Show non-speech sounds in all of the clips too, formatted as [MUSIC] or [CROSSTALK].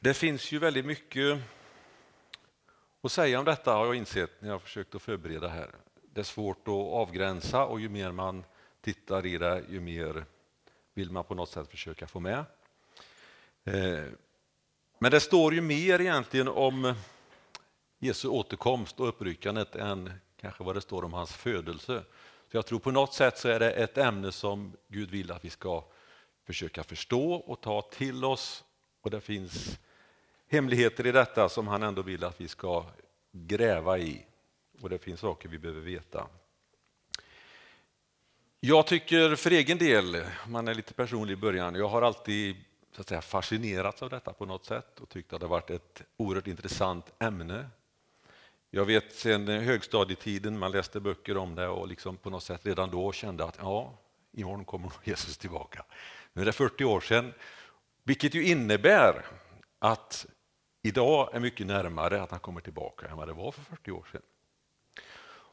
Det finns ju väldigt mycket att säga om detta har jag insett när jag försökt att förbereda här. Det är svårt att avgränsa och ju mer man tittar i det, ju mer vill man på något sätt försöka få med. Eh, men det står ju mer egentligen om Jesu återkomst och uppryckandet än kanske vad det står om hans födelse. Så jag tror på något sätt så är det ett ämne som Gud vill att vi ska försöka förstå och ta till oss. Och det finns hemligheter i detta som han ändå vill att vi ska gräva i. Och det finns saker vi behöver veta. Jag tycker för egen del, man är lite personlig i början, jag har alltid så att säga, fascinerats av detta på något sätt och tyckt att det varit ett oerhört intressant ämne. Jag vet sen högstadietiden, man läste böcker om det och liksom på något sätt redan då kände att ja, imorgon kommer [LAUGHS] Jesus tillbaka. Nu är det 40 år sedan, vilket ju innebär att idag är mycket närmare att han kommer tillbaka än vad det var för 40 år sedan.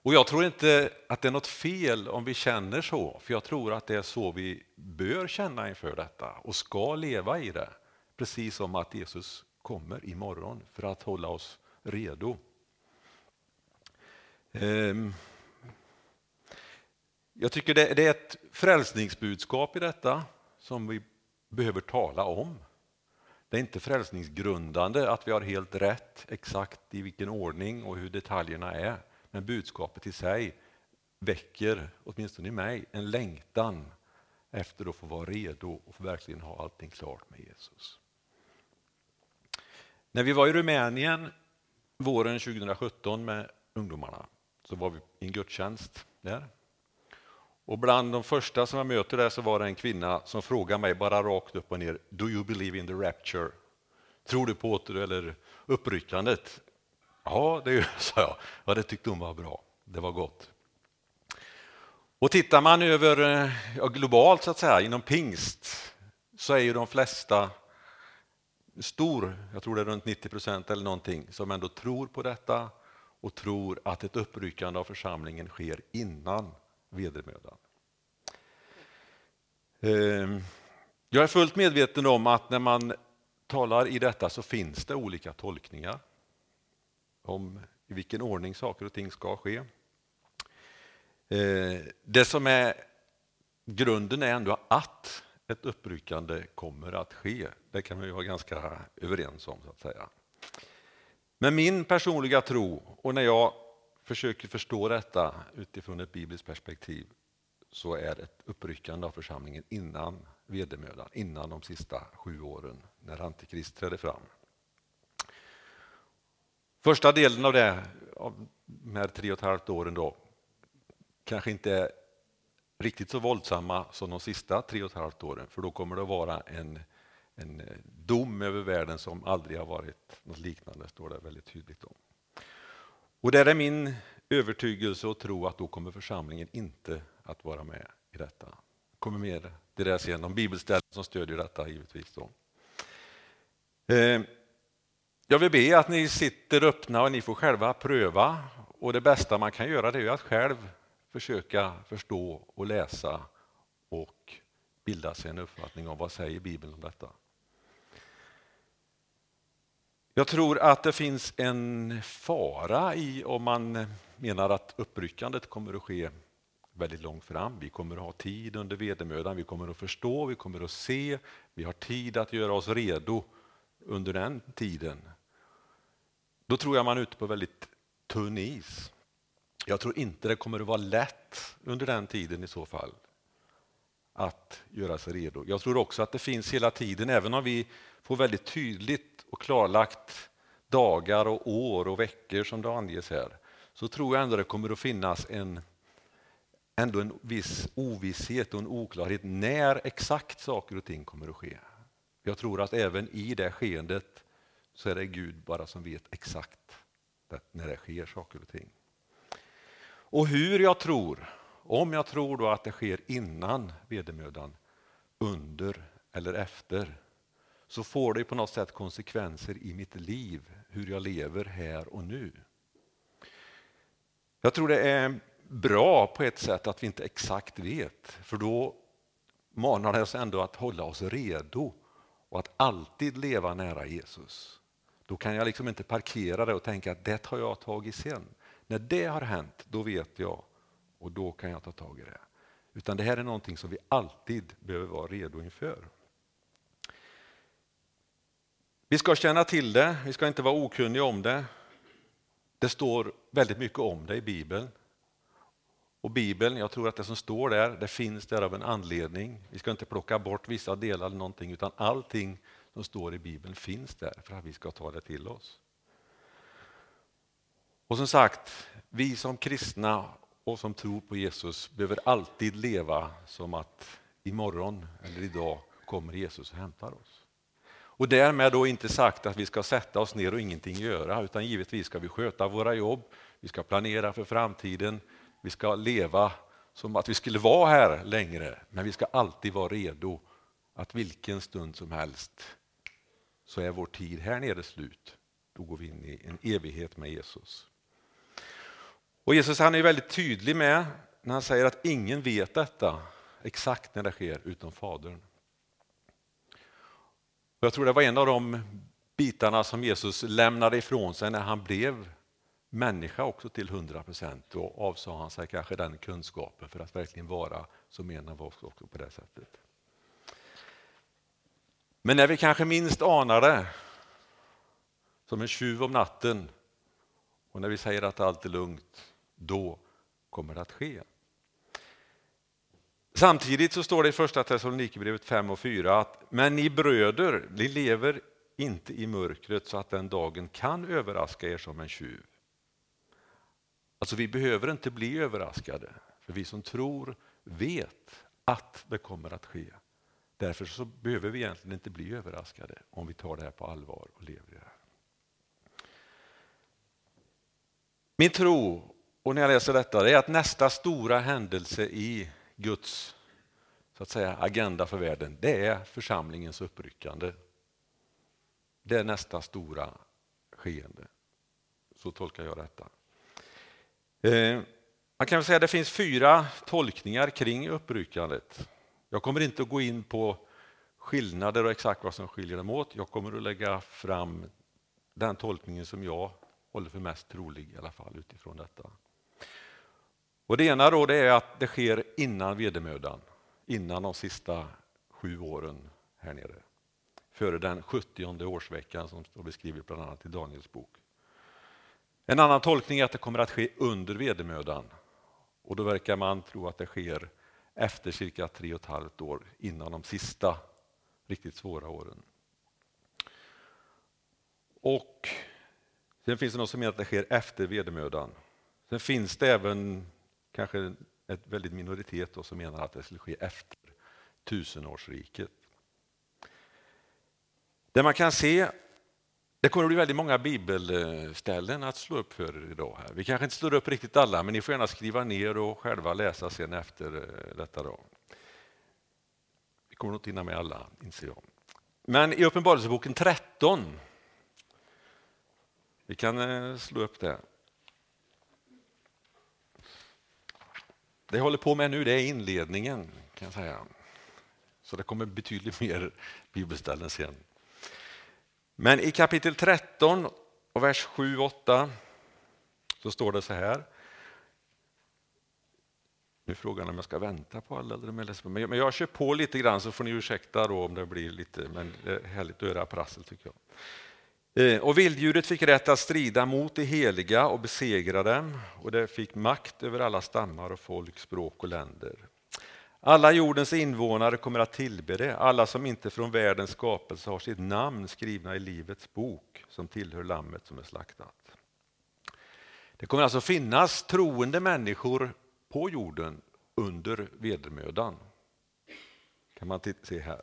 Och jag tror inte att det är något fel om vi känner så, för jag tror att det är så vi bör känna inför detta och ska leva i det. Precis som att Jesus kommer imorgon för att hålla oss redo. Ehm, jag tycker det är ett frälsningsbudskap i detta som vi behöver tala om. Det är inte frälsningsgrundande att vi har helt rätt exakt i vilken ordning och hur detaljerna är. Men budskapet i sig väcker, åtminstone i mig, en längtan efter att få vara redo och få verkligen ha allting klart med Jesus. När vi var i Rumänien våren 2017 med ungdomarna så var vi i en gudstjänst där. Och bland de första som jag möter där så var det en kvinna som frågade mig bara rakt upp och ner, Do you believe in the rapture? Tror du på åter eller uppryckandet? Ja, det gör [LAUGHS] sa jag. Ja, det tyckte hon var bra. Det var gott. Och tittar man över eh, ja, globalt så att säga inom pingst så är ju de flesta stor, jag tror det är runt 90 procent eller någonting, som ändå tror på detta och tror att ett uppryckande av församlingen sker innan vedermödan. Ehm, jag är fullt medveten om att när man talar i detta så finns det olika tolkningar om i vilken ordning saker och ting ska ske. Ehm, det som är grunden är ändå att ett uppryckande kommer att ske. Det kan vi vara ganska överens om. så att säga. Men min personliga tro, och när jag försöker förstå detta utifrån ett bibliskt perspektiv, så är ett uppryckande av församlingen innan vedermödan, innan de sista sju åren när Antikrist trädde fram. Första delen av det, av de här tre och ett halvt åren då, kanske inte är riktigt så våldsamma som de sista tre och ett halvt åren, för då kommer det att vara en en dom över världen som aldrig har varit något liknande, står det väldigt tydligt om. Och det är min övertygelse och tro att då kommer församlingen inte att vara med i detta. kommer mer det där sen, de bibelställen som stödjer detta givetvis. Då. Eh, jag vill be att ni sitter öppna och ni får själva pröva. Och det bästa man kan göra det är att själv försöka förstå och läsa och bilda sig en uppfattning om vad säger Bibeln om detta. Jag tror att det finns en fara i om man menar att uppryckandet kommer att ske väldigt långt fram. Vi kommer att ha tid under vedermödan, vi kommer att förstå, vi kommer att se, vi har tid att göra oss redo under den tiden. Då tror jag man är ute på väldigt tunn is. Jag tror inte det kommer att vara lätt under den tiden i så fall att göra sig redo. Jag tror också att det finns hela tiden, även om vi får väldigt tydligt och klarlagt dagar och år och veckor som det anges här, så tror jag ändå det kommer att finnas en, ändå en viss ovisshet och en oklarhet när exakt saker och ting kommer att ske. Jag tror att även i det skeendet så är det Gud bara som vet exakt när det sker saker och ting. Och hur jag tror om jag tror då att det sker innan vedermödan, under eller efter, så får det på något sätt konsekvenser i mitt liv, hur jag lever här och nu. Jag tror det är bra på ett sätt att vi inte exakt vet, för då manar det oss ändå att hålla oss redo och att alltid leva nära Jesus. Då kan jag liksom inte parkera det och tänka att det har jag tagit sen. När det har hänt, då vet jag och då kan jag ta tag i det. Utan det här är någonting som vi alltid behöver vara redo inför. Vi ska känna till det, vi ska inte vara okunniga om det. Det står väldigt mycket om det i Bibeln. Och Bibeln, jag tror att det som står där, det finns där av en anledning. Vi ska inte plocka bort vissa delar eller någonting, utan allting som står i Bibeln finns där för att vi ska ta det till oss. Och som sagt, vi som kristna och som tror på Jesus behöver alltid leva som att imorgon eller idag kommer Jesus och hämtar oss. Och därmed då inte sagt att vi ska sätta oss ner och ingenting göra, utan givetvis ska vi sköta våra jobb, vi ska planera för framtiden, vi ska leva som att vi skulle vara här längre, men vi ska alltid vara redo att vilken stund som helst så är vår tid här nere slut. Då går vi in i en evighet med Jesus. Och Jesus han är väldigt tydlig med när han säger att ingen vet detta exakt när det sker utom Fadern. Jag tror det var en av de bitarna som Jesus lämnade ifrån sig när han blev människa också till 100 procent. Då avsade han sig kanske den kunskapen för att verkligen vara som en av oss också på det sättet. Men när vi kanske minst anar det, som en tjuv om natten, och när vi säger att allt är lugnt, då kommer det att ske. Samtidigt så står det i första Thessalonikerbrevet 5 och 4 att men ni bröder, ni lever inte i mörkret så att den dagen kan överraska er som en tjuv. Alltså vi behöver inte bli överraskade, för vi som tror vet att det kommer att ske. Därför så behöver vi egentligen inte bli överraskade om vi tar det här på allvar och lever i det här. Min tro, och när jag läser detta, är att nästa stora händelse i Guds så att säga, agenda för världen, det är församlingens uppryckande. Det är nästa stora skeende. Så tolkar jag detta. Eh, man kan säga att det finns fyra tolkningar kring uppryckandet. Jag kommer inte att gå in på skillnader och exakt vad som skiljer dem åt. Jag kommer att lägga fram den tolkningen som jag håller för mest trolig i alla fall utifrån detta. Och det ena då det är att det sker innan vedermödan, innan de sista sju åren här nere. Före den 70 årsveckan som står beskrivet bland annat i Daniels bok. En annan tolkning är att det kommer att ske under vedermödan. Och då verkar man tro att det sker efter cirka tre och ett halvt år innan de sista riktigt svåra åren. Och Sen finns det något som menar att det sker efter vedermödan. Sen finns det även kanske ett väldigt minoritet som menar att det skulle ske efter tusenårsriket. Det man kan se, det kommer att bli väldigt många bibelställen att slå upp för er idag. Här. Vi kanske inte slår upp riktigt alla, men ni får gärna skriva ner och själva läsa sen efter eh, detta. Då. Vi kommer nog inte hinna med alla, inser jag. Men i Uppenbarelseboken 13, vi kan eh, slå upp det. Det jag håller på med nu det är inledningen, kan jag säga. Så det kommer betydligt [LAUGHS] mer bibelställen sen. Men i kapitel 13 och vers 7-8 så står det så här. Nu är frågan om jag ska vänta på alla eller om jag läser Men jag kör på lite grann så får ni ursäkta då om det blir lite, men det är härligt att höra prassel tycker jag. Eh, och vilddjuret fick rätt att strida mot det heliga och besegra dem och det fick makt över alla stammar och folk, språk och länder. Alla jordens invånare kommer att tillbe det, alla som inte från världens skapelse har sitt namn skrivna i Livets bok som tillhör Lammet som är slaktat. Det kommer alltså finnas troende människor på jorden under vedermödan. kan man se här.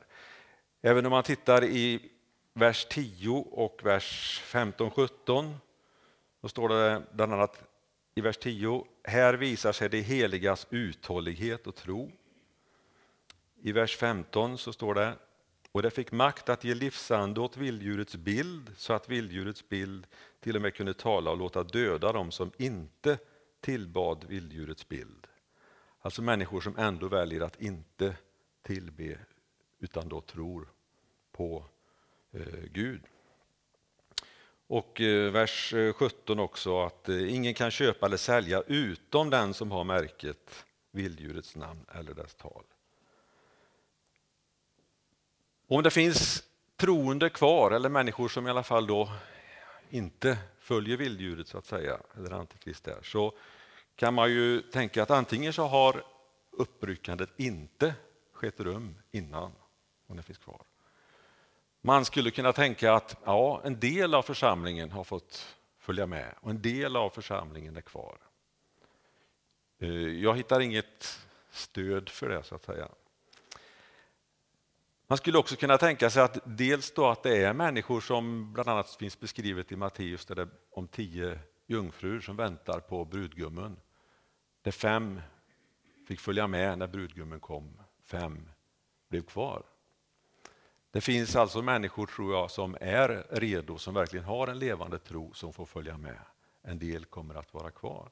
Även om man tittar i vers 10 och vers 15-17 då står det bland annat i vers 10 här visar sig det heligas uthållighet och tro. I vers 15 så står det och det fick makt att ge livsande åt vilddjurets bild så att vilddjurets bild till och med kunde tala och låta döda dem som inte tillbad vilddjurets bild. Alltså människor som ändå väljer att inte tillbe utan då tror på Eh, Gud. Och eh, vers eh, 17 också att ingen kan köpa eller sälja utom den som har märket vilddjurets namn eller dess tal. Om det finns troende kvar eller människor som i alla fall då inte följer vilddjuret så att säga, eller antikrist där, så kan man ju tänka att antingen så har uppryckandet inte skett rum innan, om det finns kvar. Man skulle kunna tänka att ja, en del av församlingen har fått följa med och en del av församlingen är kvar. Eh, jag hittar inget stöd för det så att säga. Man skulle också kunna tänka sig att dels då att det är människor som bland annat finns beskrivet i Matteus där det om tio jungfrur som väntar på brudgummen. Där fem fick följa med när brudgummen kom, fem blev kvar. Det finns alltså människor tror jag som är redo, som verkligen har en levande tro som får följa med. En del kommer att vara kvar.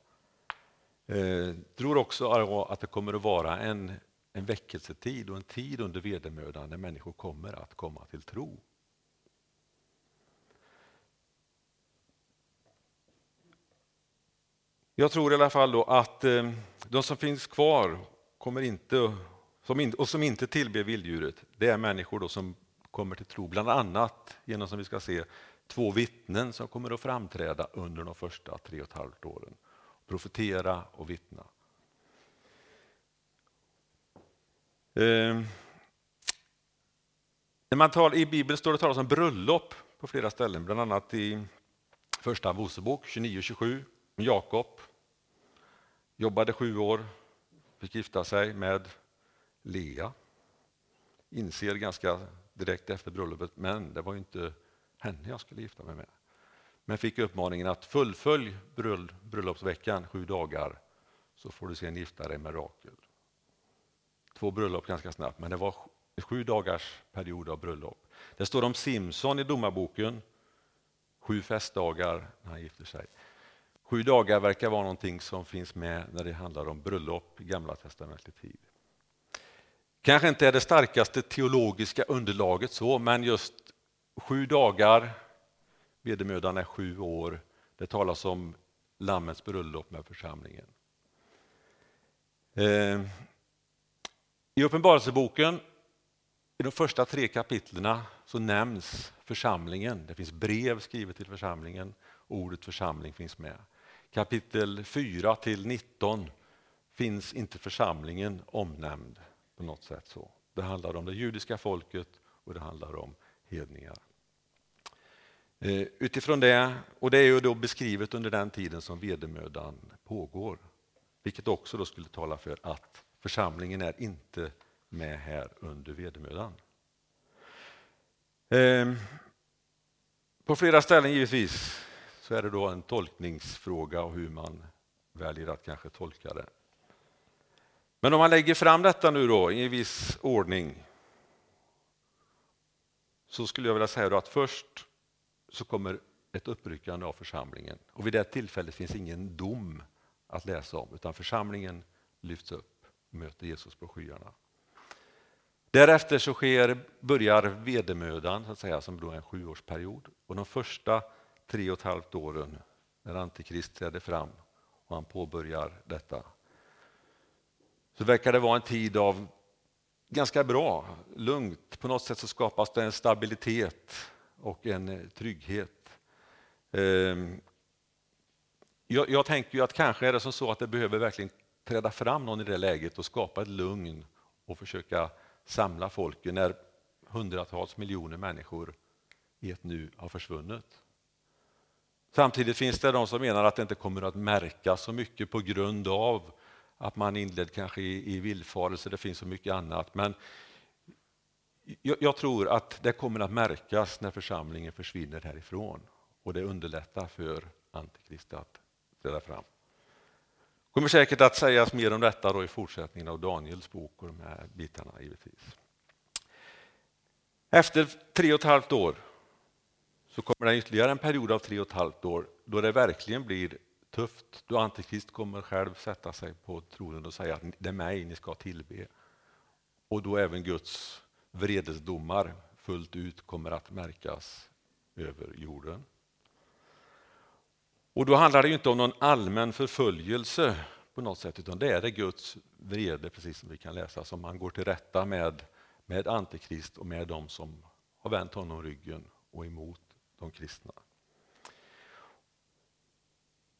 Jag eh, tror också att det kommer att vara en en väckelsetid och en tid under vedermödan när människor kommer att komma till tro. Jag tror i alla fall då att eh, de som finns kvar kommer inte, och som inte tillber vilddjuret, det är människor då som kommer till tro, bland annat genom som vi ska se två vittnen som kommer att framträda under de första tre och ett halvt åren. Profetera och vittna. Eh, när man talar, I Bibeln står det talas om bröllop på flera ställen, bland annat i Första Mosebok 29-27. om Jakob jobbade sju år, fick gifta sig med Lea. Inser ganska direkt efter bröllopet, men det var inte henne jag skulle gifta mig med. Men fick uppmaningen att fullfölj bröllopsveckan sju dagar så får du sen gifta dig med Rakel två bröllop ganska snabbt, men det var sju dagars period av bröllop. Det står om Simson i domarboken, sju festdagar när han gifter sig. Sju dagar verkar vara någonting som finns med när det handlar om bröllop i Gamla testamentet tid. Kanske inte är det starkaste teologiska underlaget så, men just sju dagar, vedermödan är sju år, det talas om Lammets bröllop med församlingen. Eh, I Uppenbarelseboken, i de första tre kapitlerna, så nämns församlingen. Det finns brev skrivet till församlingen. Ordet församling finns med. Kapitel 4 till 19 finns inte församlingen omnämnd på något sätt. så. Det handlar om det judiska folket och det handlar om hedningar. Eh, utifrån det, och det är ju då beskrivet under den tiden som vedermödan pågår, vilket också då skulle tala för att Församlingen är inte med här under vedermödan. Eh, på flera ställen givetvis så är det då en tolkningsfråga och hur man väljer att kanske tolka det. Men om man lägger fram detta nu då i en viss ordning så skulle jag vilja säga att först så kommer ett uppryckande av församlingen och vid det tillfället finns ingen dom att läsa om utan församlingen lyfts upp och möter Jesus på skyarna. Därefter så sker, börjar vedermödan, så att säga, som då är en sjuårsperiod. Och de första tre och ett halvt åren, när Antikrist träder fram och han påbörjar detta, så verkar det vara en tid av ganska bra, lugnt. På något sätt så skapas det en stabilitet och en eh, trygghet. Ehm, jag, jag tänker ju att kanske är det som så att det behöver verkligen träda fram någon i det läget och skapa ett lugn och försöka samla folket när hundratals miljoner människor i ett nu har försvunnit. Samtidigt finns det de som menar att det inte kommer att märkas så mycket på grund av att man inledd kanske i, i villfarelse, det finns så mycket annat. Men jag, jag, tror att det kommer att märkas när församlingen försvinner härifrån och det underlättar för Antikrist att träda fram Det kommer säkert att sägas mer om detta då i fortsättningen av Daniels bok och de här bitarna givetvis. Efter tre och ett halvt år så kommer det ytterligare en period av tre och ett halvt år då det verkligen blir tufft. Då Antikrist kommer själv sätta sig på tronen och säga att det är mig ni ska tillbe. Och då även Guds vredesdomar fullt ut kommer att märkas över jorden. Och då handlar det inte om någon allmän förföljelse på något sätt, utan det är det Guds vrede, precis som vi kan läsa, som han går till rätta med, med Antikrist och med de som har vänt honom ryggen och emot de kristna.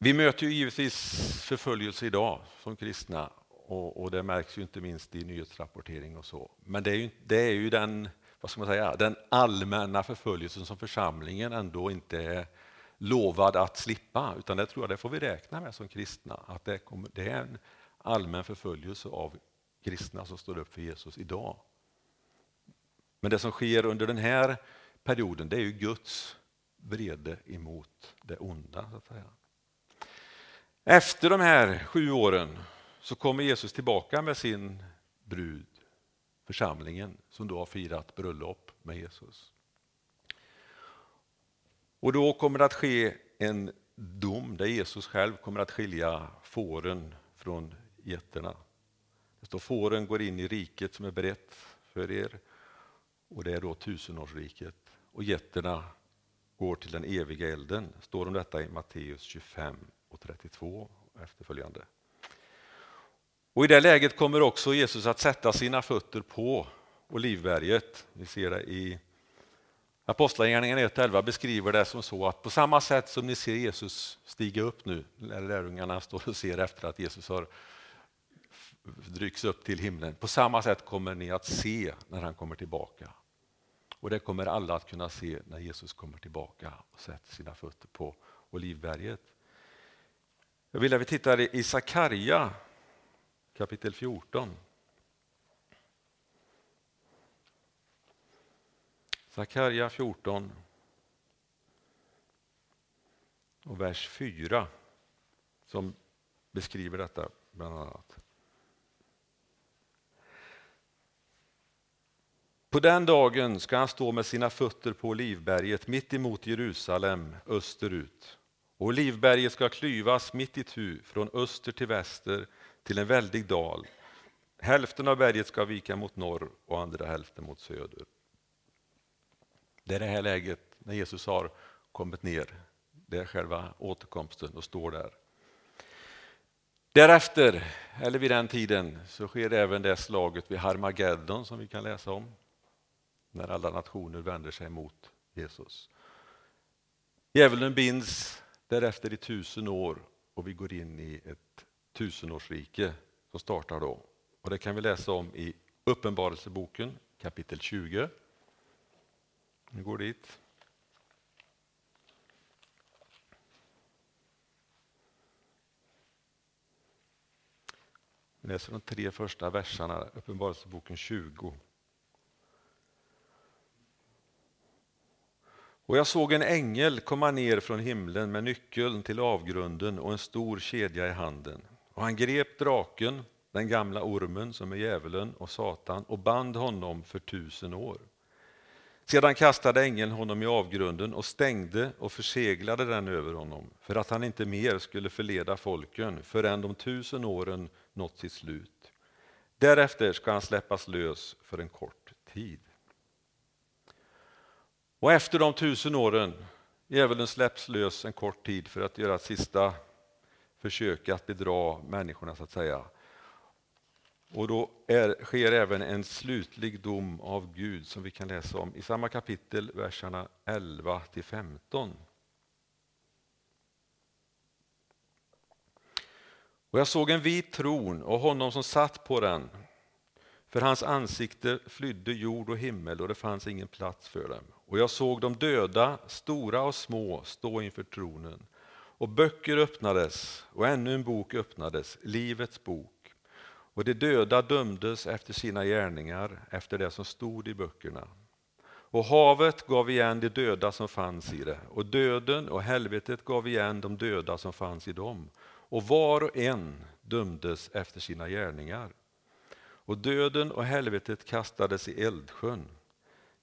Vi möter ju givetvis förföljelse idag som kristna och, och, det märks ju inte minst i nyhetsrapportering och så. Men det är ju, det är ju den, vad ska man säga, den allmänna förföljelsen som församlingen ändå inte är lovad att slippa, utan det tror jag det får vi räkna med som kristna, att det, kommer, det är en allmän förföljelse av kristna som står upp för Jesus idag. Men det som sker under den här perioden, det är ju Guds vrede emot det onda. Så att säga. Efter de här sju åren så kommer Jesus tillbaka med sin brud, församlingen, som då har firat bröllop med Jesus. Och då kommer det att ske en dom där Jesus själv kommer att skilja fåren från getterna. Det står fåren går in i riket som är berett för er och det är då tusenårsriket. Och getterna går till den eviga elden. står om detta i Matteus 25 och 32 och efterföljande. Och I det läget kommer också Jesus att sätta sina fötter på Olivberget. Vi ser det i Apostlagärningarna 1.11 beskriver det som så att på samma sätt som ni ser Jesus stiga upp nu, när lärjungarna står och ser efter att Jesus har drycks upp till himlen, på samma sätt kommer ni att se när han kommer tillbaka. Och det kommer alla att kunna se när Jesus kommer tillbaka och sätter sina fötter på Olivberget. Jag vill att vi tittar i Sakarja kapitel 14. Sakarja 14 och vers 4 som beskriver detta bland annat. På den dagen ska han stå med sina fötter på Olivberget mitt emot Jerusalem österut. Olivberget ska klyvas mitt i tu från öster till väster till en väldig dal. Hälften av berget ska vika mot norr och andra hälften mot söder. Det är det här läget när Jesus har kommit ner. Det är själva återkomsten och står där. Därefter, eller vid den tiden, så sker även det slaget vid Harmageddon som vi kan läsa om. När alla nationer vänder sig mot Jesus. Djävulen binds därefter i tusen år och vi går in i ett tusenårsrike som startar då. Och det kan vi läsa om i Uppenbarelseboken kapitel 20. Vi går dit. Vi läser de tre första verserna, Uppenbarelseboken 20. Och jag såg en ängel komma ner från himlen med nyckeln till avgrunden och en stor kedja i handen. Och han grep draken, den gamla ormen som är djävulen och Satan och band honom för tusen år. Sedan kastade ängeln honom i avgrunden och stängde och förseglade den över honom för att han inte mer skulle förleda folken förrän de tusen åren nått sitt slut. Därefter ska han släppas lös för en kort tid. Och efter de tusen åren, djävulen släpps lös en kort tid för att göra ett sista försök att bedra människorna så att säga. Och då är, sker även en slutlig dom av Gud som vi kan läsa om i samma kapitel, verserna 11 till 15. Och jag såg en vit tron och honom som satt på den. För hans ansikte flydde jord och himmel och det fanns ingen plats för dem. Och jag såg de döda, stora och små, stå inför tronen. Och böcker öppnades, och ännu en bok öppnades, Livets bok. Och de döda dömdes efter sina gärningar, efter det som stod i böckerna. Och havet gav igen de döda som fanns i det, och döden och helvetet gav igen de döda som fanns i dem. Och var och en dömdes efter sina gärningar. Och döden och helvetet kastades i eldsjön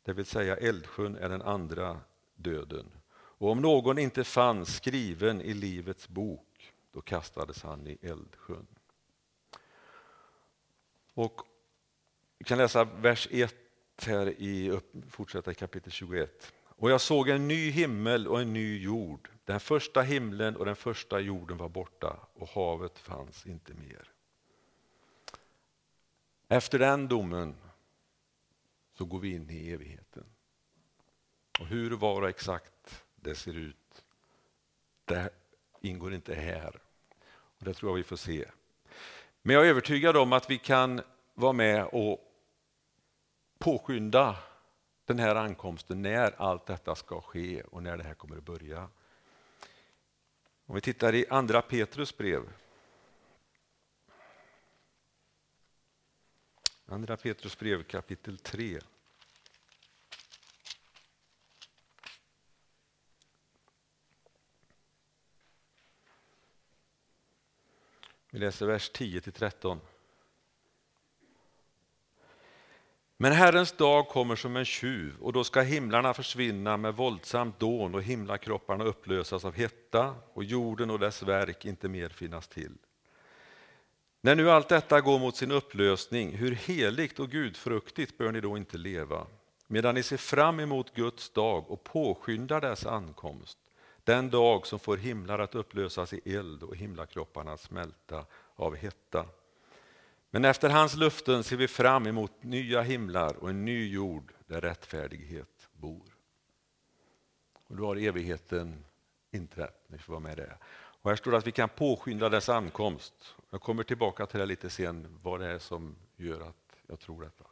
det vill säga eldsjön är den andra döden. Och om någon inte fanns skriven i Livets bok, då kastades han i eldsjön. Och vi kan läsa vers 1 här i, fortsätta i kapitel 21. Och jag såg en ny himmel och en ny jord. Den första himlen och den första jorden var borta och havet fanns inte mer. Efter den domen så går vi in i evigheten. Och hur var och exakt det ser ut, det ingår inte här. Och Det tror jag vi får se. Men jag är övertygad om att vi kan vara med och påskynda den här ankomsten när allt detta ska ske och när det här kommer att börja. Om vi tittar i andra Petrus brev. Andra Petrus brev kapitel 3. Vi läser vers 10 13. Men Herrens dag kommer som en tjuv och då ska himlarna försvinna med våldsamt dån och himlakropparna upplösas av hetta och jorden och dess verk inte mer finnas till. När nu allt detta går mot sin upplösning, hur heligt och gudfruktigt bör ni då inte leva, medan ni ser fram emot Guds dag och påskyndar dess ankomst, den dag som får himlar att upplösas i eld och himlakropparna att smälta av hetta. Men efter hans luften ser vi fram emot nya himlar och en ny jord där rättfärdighet bor. Och då har evigheten inträtt, ni får vara med det. Och här står det att vi kan påskynda dess ankomst. Jag kommer tillbaka till det lite sen, vad det är som gör att jag tror detta.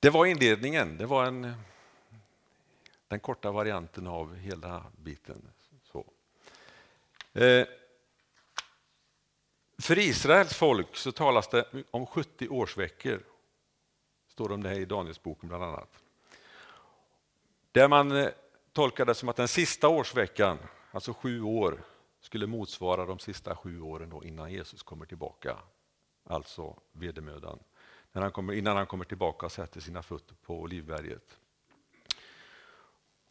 Det var inledningen, det var en, den korta varianten av hela biten. Så. Eh, för Israels folk så talas det om 70 årsveckor. står det om det i Danielsboken bland annat. Där man eh, tolkar det som att den sista årsveckan, alltså sju år, skulle motsvara de sista sju åren då innan Jesus kommer tillbaka. Alltså vedermödan. När han kommer, innan han kommer tillbaka och sätter sina fötter på Olivberget.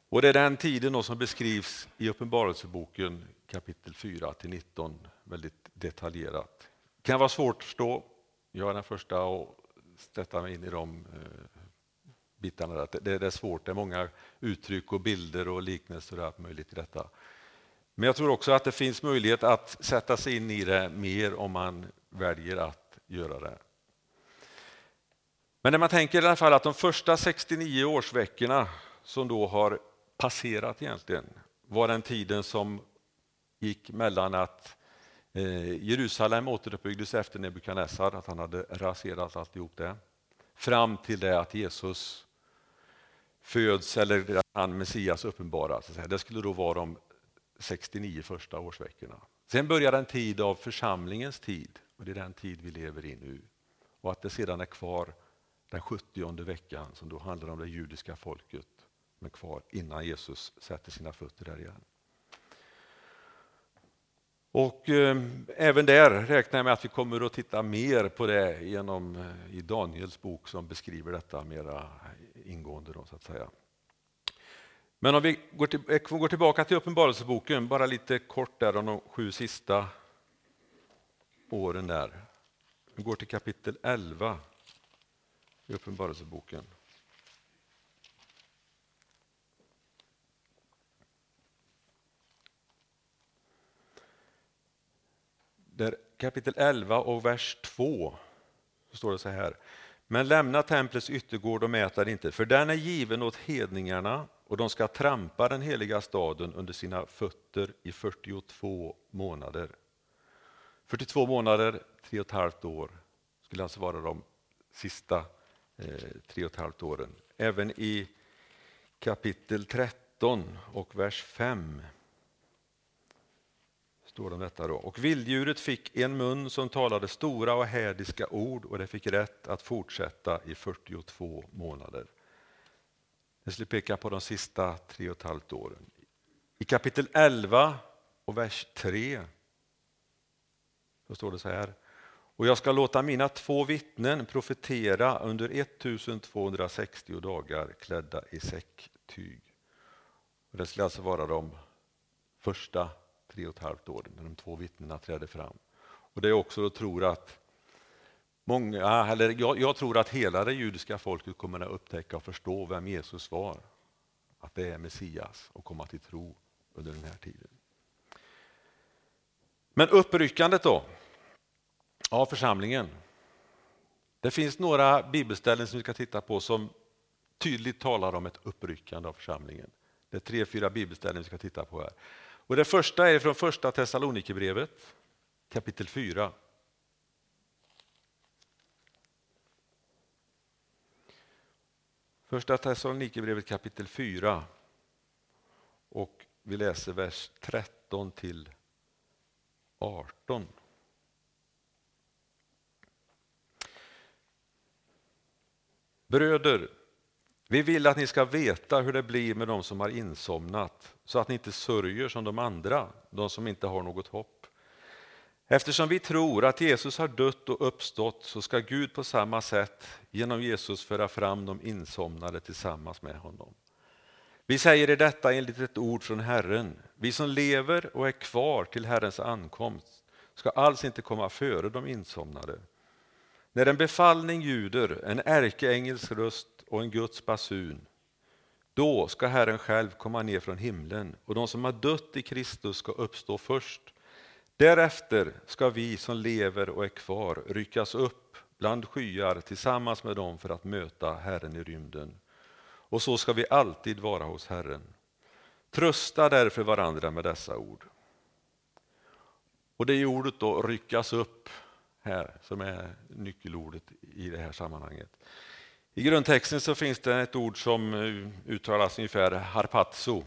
Och Det är den tiden som beskrivs i Uppenbarelseboken kapitel 4 till 19 väldigt detaljerat. Det kan vara svårt att förstå. Jag är den första att sätta mig in i de eh, bitarna. bitarna. Det är svårt, det är många uttryck och bilder och liknelser och allt möjligt i detta. Men jag tror också att det finns möjlighet att sätta sig in i det mer om man väljer att göra det. Men när man tänker i alla fall att de första 69 årsveckorna som då har passerat egentligen var den tiden som gick mellan att eh, Jerusalem återuppbyggdes efter Nebukadnessar, att han hade raserat alltihop det, fram till det att Jesus föds eller att han Messias uppenbaras. Det skulle då vara de 69 första årsveckorna. Sen börjar en tid av församlingens tid och det är den tid vi lever i nu. Och att det sedan är kvar den 70 veckan som då handlar om det judiska folket men kvar innan Jesus sätter sina fötter där igen. Och eh, även där räknar jag med att vi kommer att titta mer på det genom eh, i Daniels bok som beskriver detta mera ingående. Då, så att säga. Men om vi går, till, eh, går tillbaka till Uppenbarelseboken, bara lite kort där om de sju sista åren där. Vi går till kapitel 11 i Uppenbarelseboken. Där kapitel 11 och vers 2 så står det så här. Men lämna templets yttergård och mät inte, för den är given åt hedningarna och de ska trampa den heliga staden under sina fötter i 42 månader. 42 månader, tre och ett halvt år, skulle alltså vara de sista eh, tre och ett halvt åren. Även i kapitel 13 och vers 5 står det om detta då. Och vilddjuret fick en mun som talade stora och hädiska ord och det fick rätt att fortsätta i 42 månader. Det skulle peka på de sista tre och ett halvt åren. I kapitel 11 och vers 3 så står det så här. Och jag ska låta mina två vittnen profetera under 1260 dagar klädda i säcktyg. Och det skulle alltså vara de första tre och ett halvt år, när de två vittnena trädde fram. Och Det är också att tro att Många, eller jag, jag, tror att hela det judiska folket kommer att upptäcka och förstå vem Jesus var. Att det är Messias och komma till tro under den här tiden. Men uppryckandet då, av församlingen. Det finns några bibelställen som vi ska titta på som tydligt talar om ett uppryckande av församlingen. Det är tre, fyra bibelställen vi ska titta på här. Och det första är från första Thessalonikerbrevet kapitel 4. Första Thessalonikerbrevet kapitel 4 och vi läser vers 13 till 18. Bröder, vi vill att ni ska veta hur det blir med de som har insomnat så att ni inte sörjer som de andra, de som inte har något hopp. Eftersom vi tror att Jesus har dött och uppstått så ska Gud på samma sätt genom Jesus föra fram de insomnade tillsammans med honom. Vi säger i detta enligt ett ord från Herren. Vi som lever och är kvar till Herrens ankomst ska alls inte komma före de insomnade. När en befallning ljuder, en ärkeängels röst och en Guds basun, då ska Herren själv komma ner från himlen och de som har dött i Kristus ska uppstå först. Därefter ska vi som lever och är kvar ryckas upp bland skyar tillsammans med dem för att möta Herren i rymden. Och så ska vi alltid vara hos Herren. Trösta därför varandra med dessa ord. Och det är ordet då ryckas upp här som är nyckelordet i det här sammanhanget. I grundtexten så finns det ett ord som eh, uttalas ungefär harpazzo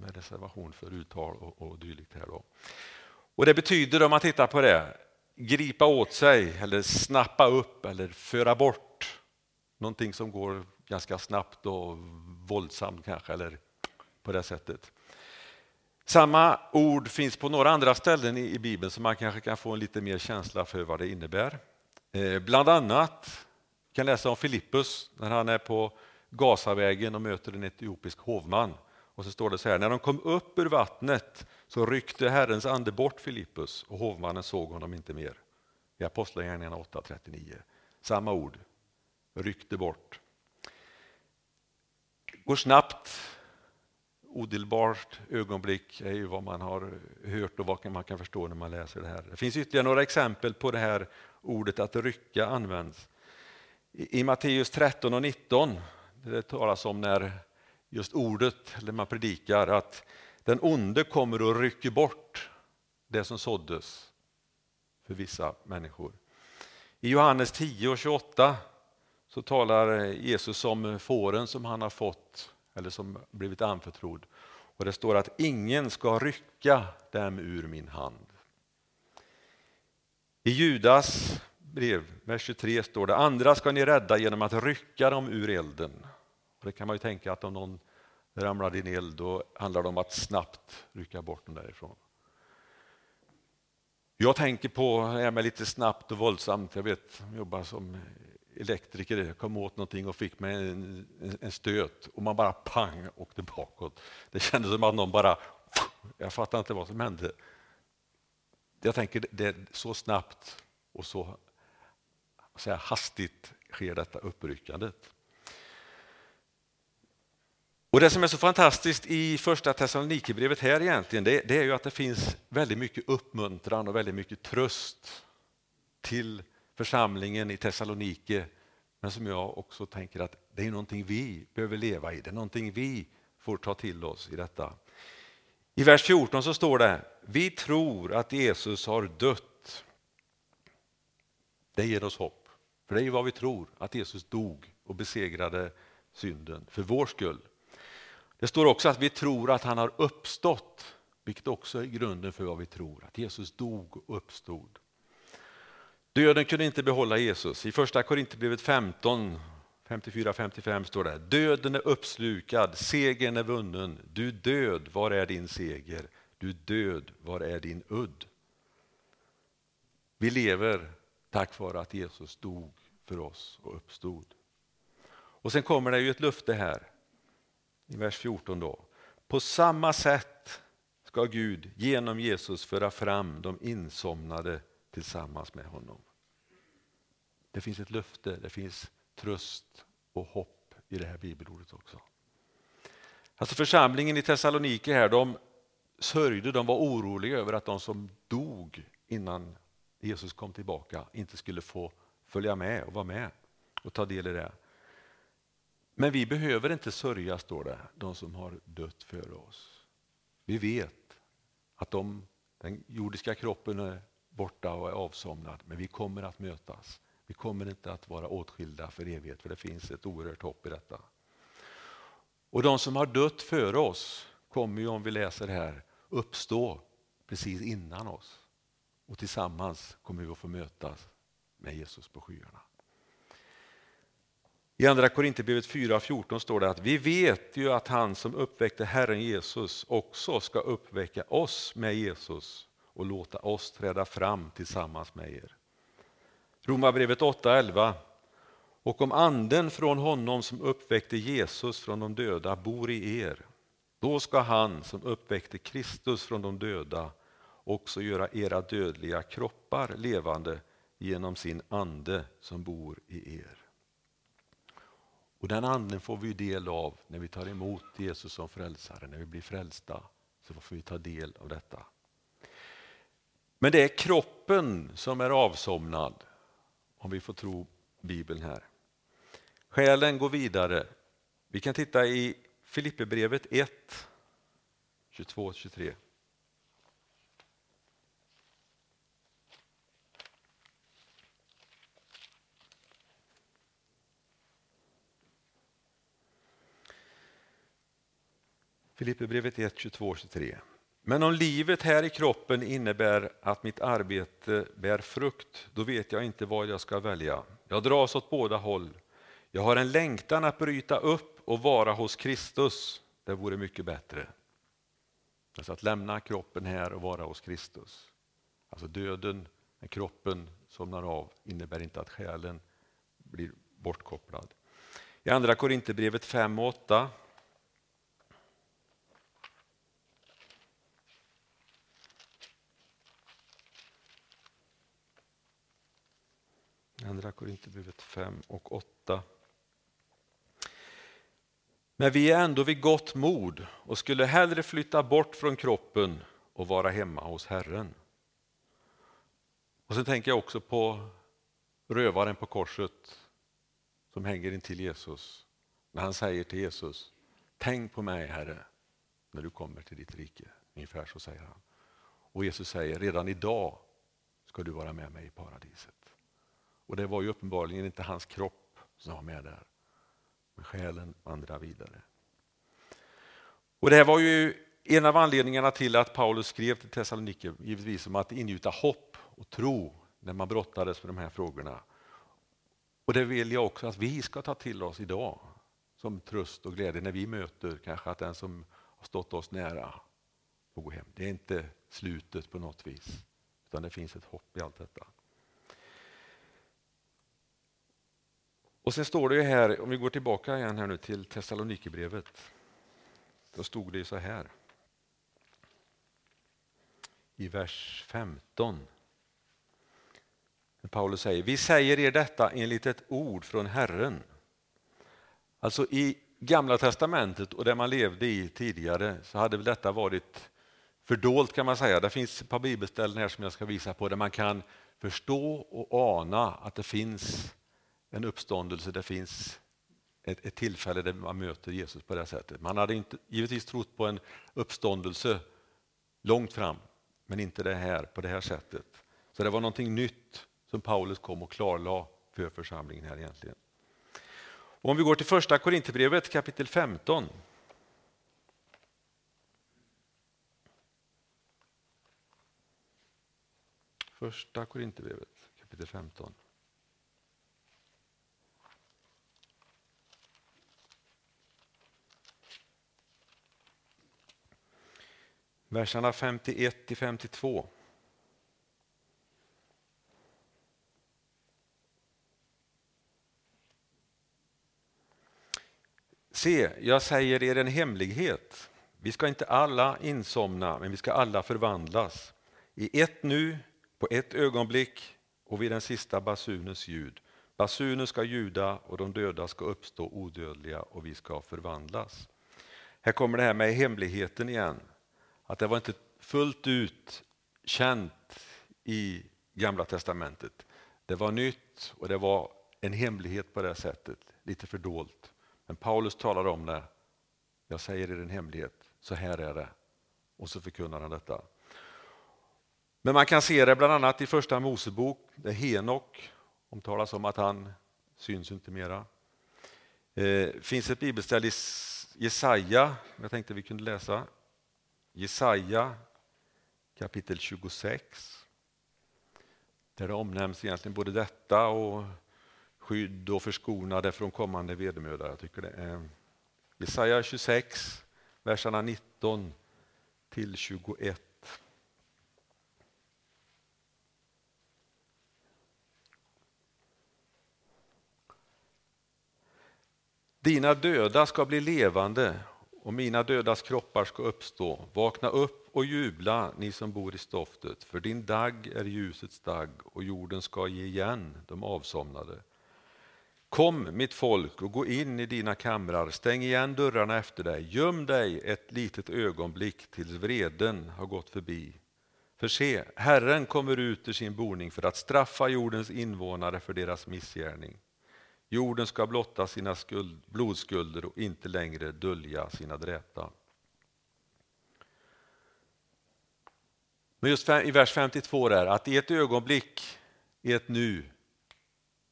med reservation för uttal och, och dylikt. Här då. Och det betyder om man tittar på det, gripa åt sig eller snappa upp eller föra bort någonting som går ganska snabbt och våldsamt kanske, eller på det sättet. Samma ord finns på några andra ställen i Bibeln så man kanske kan få en lite mer känsla för vad det innebär. Eh, bland annat kan läsa om Filippus när han är på Gazavägen och möter en etiopisk hovman. Och så står det så här, när de kom upp ur vattnet så ryckte Herrens ande bort Filippus och hovmannen såg honom inte mer. I Apostlagärningarna 8.39. Samma ord, ryckte bort. Går snabbt, odelbart ögonblick är ju vad man har hört och vad man kan förstå när man läser det här. Det finns ytterligare några exempel på det här ordet att rycka används. I Matteus 13 och 19 det talas om när just ordet, eller man predikar, att den onde kommer och rycker bort det som såddes för vissa människor. I Johannes 10 och 28 så talar Jesus om fåren som han har fått eller som blivit anförtrodd. Och det står att ingen ska rycka dem ur min hand. I Judas brev, vers 23 står det andra ska ni rädda genom att rycka dem ur elden. Och det kan man ju tänka att om någon ramlar i en eld då handlar det om att snabbt rycka bort dem därifrån. Jag tänker på, är med lite snabbt och våldsamt, jag vet, jag jobbar som elektriker, jag kom åt någonting och fick mig en, en stöt och man bara pang åkte bakåt. Det kändes som att någon bara, jag fattar inte vad som hände. Jag tänker det är så snabbt och så säga, hastigt sker detta uppryckandet. Och Det som är så fantastiskt i första Thessalonikerbrevet här egentligen, det, det, är ju att det finns väldigt mycket uppmuntran och väldigt mycket tröst till församlingen i Thessalonike. Men som jag också tänker att det är någonting vi behöver leva i, det är någonting vi får ta till oss i detta. I vers 14 så står det, vi tror att Jesus har dött. Det ger oss hopp, för det är ju vad vi tror, att Jesus dog och besegrade synden för vår skull. Det står också att vi tror att han har uppstått, vilket också är grunden för vad vi tror, att Jesus dog och uppstod. Döden kunde inte behålla Jesus. I första Korinthierbrevet 15, 54-55 står det Döden är uppslukad, segern är vunnen. Du död, var är din seger? Du död, var är din udd? Vi lever tack vare att Jesus dog för oss och uppstod. Och sen kommer det ju ett löfte här i vers 14 då. På samma sätt ska Gud genom Jesus föra fram de insomnade tillsammans med honom. Det finns ett löfte, det finns tröst och hopp i det här bibelordet också. Alltså församlingen i Thessaloniki här, de sörjde, de var oroliga över att de som dog innan Jesus kom tillbaka inte skulle få följa med och vara med och ta del i det. Men vi behöver inte sörja, står det, de som har dött före oss. Vi vet att de, den jordiska kroppen är borta och är avsomnad, men vi kommer att mötas. Vi kommer inte att vara åtskilda för evighet, för det finns ett oerhört hopp i detta. Och de som har dött före oss kommer ju, om vi läser här, uppstå precis innan oss. Och tillsammans kommer vi att få mötas med Jesus på skyarna. I Andra Korinthierbrevet 4.14 står det att vi vet ju att han som uppväckte Herren Jesus också ska uppväcka oss med Jesus och låta oss träda fram tillsammans med er. Romarbrevet 8.11 och om anden från honom som uppväckte Jesus från de döda bor i er, då ska han som uppväckte Kristus från de döda också göra era dödliga kroppar levande genom sin ande som bor i er. Och Den anden får vi del av när vi tar emot Jesus som frälsare, när vi blir frälsta. Så får vi ta del av detta. Men det är kroppen som är avsomnad, om vi får tro Bibeln här. Själen går vidare. Vi kan titta i Filipperbrevet 1, 22-23. Filipperbrevet 1, 22-23. Men om livet här i kroppen innebär att mitt arbete bär frukt, då vet jag inte vad jag ska välja. Jag dras åt båda håll. Jag har en längtan att bryta upp och vara hos Kristus. Det vore mycket bättre. Alltså att lämna kroppen här och vara hos Kristus. Alltså döden, när kroppen somnar av, innebär inte att själen blir bortkopplad. I Andra Korinthierbrevet 5 och 8 Andra Korinthierbrevet 5 och 8. Men vi är ändå vid gott mod och skulle hellre flytta bort från kroppen och vara hemma hos Herren. Och så tänker jag också på rövaren på korset som hänger intill Jesus. När han säger till Jesus, tänk på mig Herre när du kommer till ditt rike. Ungefär så säger han. Och Jesus säger, redan idag ska du vara med mig i paradiset. Och det var ju uppenbarligen inte hans kropp som var med där. Men själen vandrar vidare. Och det här var ju en av anledningarna till att Paulus skrev till Thessaloniki, givetvis om att ingjuta hopp och tro när man brottades med de här frågorna. Och det vill jag också att vi ska ta till oss idag som tröst och glädje när vi möter kanske att den som har stått oss nära får gå hem. Det är inte slutet på något vis, utan det finns ett hopp i allt detta. Och sen står det ju här, om vi går tillbaka igen här nu till Thessalonikerbrevet. Då stod det så här. I vers 15. Paulus säger, vi säger er detta enligt ett ord från Herren. Alltså i Gamla testamentet och det man levde i tidigare så hade väl detta varit fördolt kan man säga. Det finns ett par bibelställen här som jag ska visa på där man kan förstå och ana att det finns en uppståndelse, det finns ett, ett, tillfälle där man möter Jesus på det sättet. Man hade inte, givetvis trott på en uppståndelse långt fram, men inte det här på det här sättet. Så det var någonting nytt som Paulus kom och klarlade för församlingen här egentligen. Och om vi går till första Korinthierbrevet kapitel 15. Första Korinthierbrevet kapitel 15. Verserna 51 till 52. Se, jag säger er en hemlighet. Vi ska inte alla insomna, men vi ska alla förvandlas. I ett nu, på ett ögonblick och vid den sista basunens ljud. Basunen ska ljuda och de döda ska uppstå odödliga och vi ska förvandlas. Här kommer det här med hemligheten igen. Att det var inte fullt ut känt i Gamla testamentet. Det var nytt och det var en hemlighet på det sättet, lite fördolt. Men Paulus talar om det. Jag säger er en hemlighet, så här är det. Och så förkunnar han detta. Men man kan se det bland annat i första Mosebok där Henok omtalas om att han syns inte mera. Det eh, finns ett bibelställe i Jesaja, jag tänkte vi kunde läsa. Jesaja kapitel 26. Där det omnämns egentligen både detta och skydd och förskonade från kommande vedermödor. Jag tycker det är Jesaja 26, verserna 19 till 21. Dina döda ska bli levande och mina dödas kroppar ska uppstå. Vakna upp och jubla, ni som bor i stoftet, för din dag är ljusets dag och jorden ska ge igen de avsomnade. Kom, mitt folk, och gå in i dina kamrar, stäng igen dörrarna efter dig, göm dig ett litet ögonblick tills vreden har gått förbi. För se, Herren kommer ut ur sin boning för att straffa jordens invånare för deras missgärning. Jorden ska blotta sina skuld, blodskulder och inte längre dölja sina dräta. Men just i vers 52 är att i ett ögonblick, i ett nu,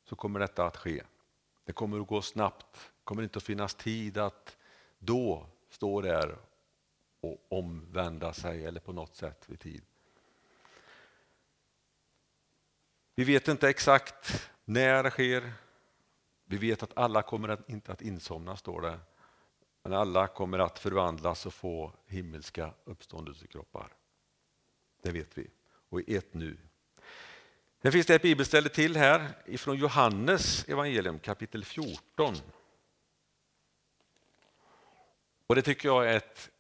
så kommer detta att ske. Det kommer att gå snabbt, det kommer inte att finnas tid att då stå där och omvända sig eller på något sätt vid tid. Vi vet inte exakt när det sker, vi vet att alla kommer att, inte att insomna, står det. Men alla kommer att förvandlas och få himmelska uppståndelsekroppar. Det vet vi. Och i ett nu. Sen finns det ett bibelställe till här ifrån Johannes evangelium kapitel 14. Och Det tycker jag är ett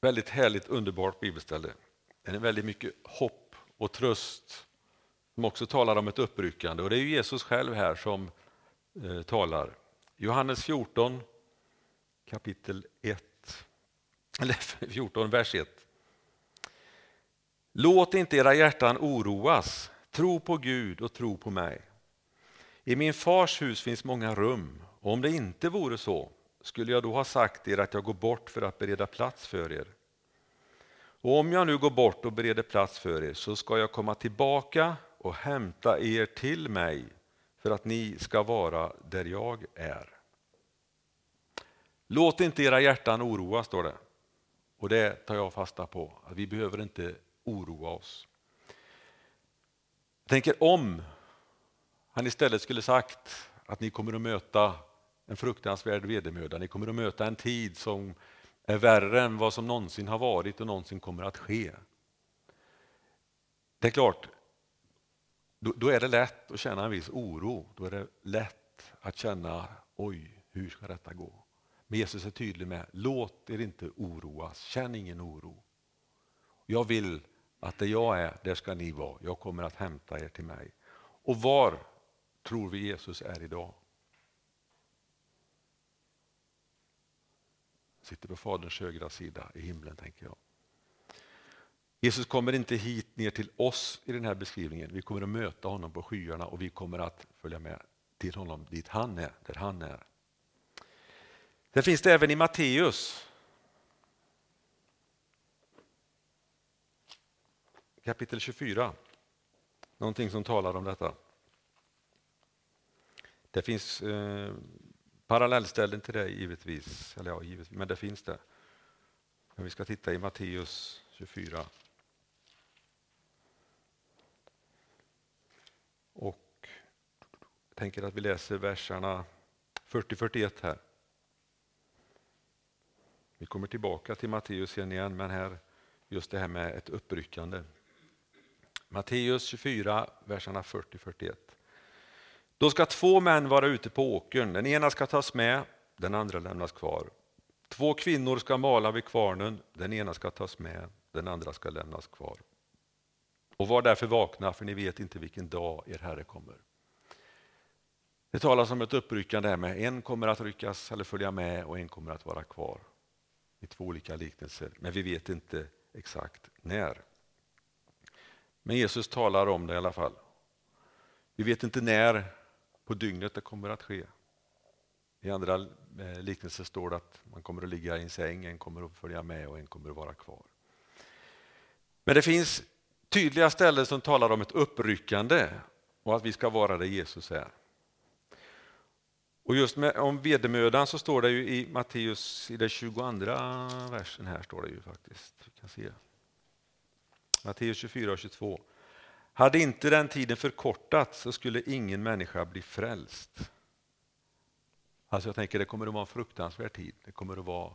väldigt härligt, underbart bibelställe. Det är väldigt mycket hopp och tröst som också talar om ett uppryckande. Och Det är Jesus själv här som Eh, talar. Johannes 14 kapitel 1, eller [LAUGHS] 14 vers 1. Låt inte era hjärtan oroas, tro på Gud och tro på mig. I min fars hus finns många rum, och om det inte vore så skulle jag då ha sagt er att jag går bort för att bereda plats för er. Och om jag nu går bort och bereder plats för er så ska jag komma tillbaka och hämta er till mig för att ni ska vara där jag är. Låt inte era hjärtan oroa, står det. Och det tar jag fasta på, att vi behöver inte oroa oss. Jag tänker om han istället skulle sagt att ni kommer att möta en fruktansvärd vedermöda, ni kommer att möta en tid som är värre än vad som någonsin har varit och någonsin kommer att ske. Det är klart, då, då, är det lätt att känna en viss oro. Då är det lätt att känna, oj, hur ska detta gå? Men Jesus är tydlig med, låt er inte oroas, känn ingen oro. Jag vill att där jag är, där ska ni vara. Jag kommer att hämta er till mig. Och var tror vi Jesus är idag? Sitter på Faderns högra sida i himlen, tänker jag. Jesus kommer inte hit ner till oss i den här beskrivningen. Vi kommer att möta honom på skyarna och vi kommer att följa med till honom dit han är, där han är. Sen finns det även i Matteus kapitel 24 någonting som talar om detta. Det finns eh, parallellställen till det givetvis, eller ja, givetvis, men det finns det. Men vi ska titta i Matteus 24. Och jag tänker att vi läser verserna 40-41 här. Vi kommer tillbaka till Matteus igen, men här just det här med ett uppryckande. Matteus 24, verserna 40-41. Då ska två män vara ute på åkern, den ena ska tas med, den andra lämnas kvar. Två kvinnor ska mala vid kvarnen, den ena ska tas med, den andra ska lämnas kvar. Och var därför vakna, för ni vet inte vilken dag er Herre kommer. Det talas om ett uppryckande här med en kommer att ryckas eller följa med och en kommer att vara kvar. I två olika liknelser, men vi vet inte exakt när. Men Jesus talar om det i alla fall. Vi vet inte när på dygnet det kommer att ske. I andra eh, liknelser står det att man kommer att ligga i en säng, en kommer att följa med och en kommer att vara kvar. Men det finns tydliga ställen som talar om ett uppryckande och att vi ska vara det Jesus är. Och just med, om vedermödan så står det ju i Matteus, i den 22 versen här står det ju faktiskt. Vi kan se. Matteus 24 och 22. Hade inte den tiden förkortats så skulle ingen människa bli frälst. Alltså jag tänker det kommer att vara en fruktansvärd tid. Det kommer att vara,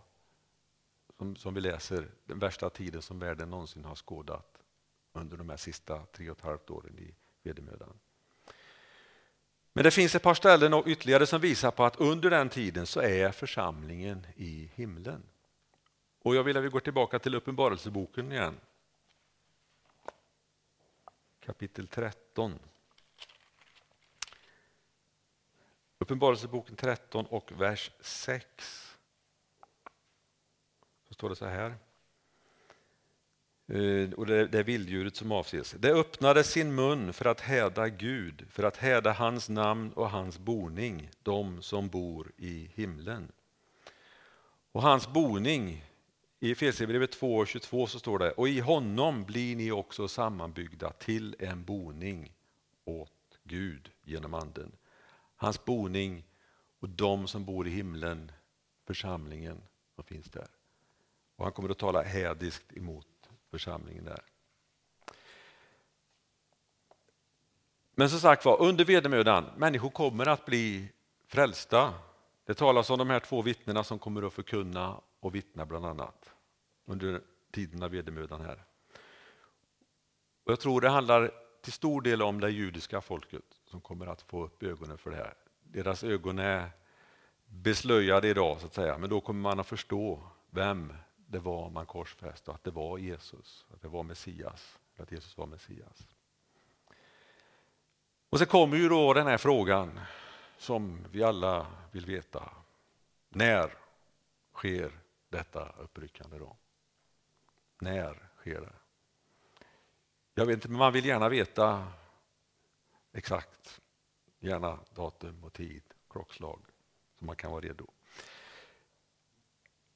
som, som vi läser, den värsta tiden som världen någonsin har skådat under de här sista tre och ett halvt åren i. Men det finns ett par ställen och ytterligare som visar på att under den tiden så är församlingen i himlen. Och jag vill att vi går tillbaka till Uppenbarelseboken igen. Kapitel 13. Uppenbarelseboken 13 och vers 6. Så står det så här. Eh, och det är vilddjuret som avses. Det öppnade sin mun för att häda Gud, för att häda hans namn och hans boning, de som bor i himlen. Och hans boning, i Efesierbrevet 2.22 så står det, och i honom blir ni också sammanbyggda till en boning åt Gud genom anden. Hans boning och de som bor i himlen, församlingen som finns där. Och han kommer att tala hädiskt emot församlingen där. Men som sagt var, under vedermödan, människor kommer att bli frälsta. Det talas om de här två vittnena som kommer att förkunna och vittna bland annat under tiden av vedermödan här. Och jag tror det handlar till stor del om det judiska folket som kommer att få upp ögonen för det här. Deras ögon är beslöjade idag så att säga, men då kommer man att förstå vem det var man korsfäste att det var Jesus, att det var Messias, att Jesus var Messias. Och så kommer ju då den här frågan som vi alla vill veta. När sker detta uppryckande då? När sker det? Jag vet inte, men man vill gärna veta exakt, gärna datum och tid, klockslag, så man kan vara redo.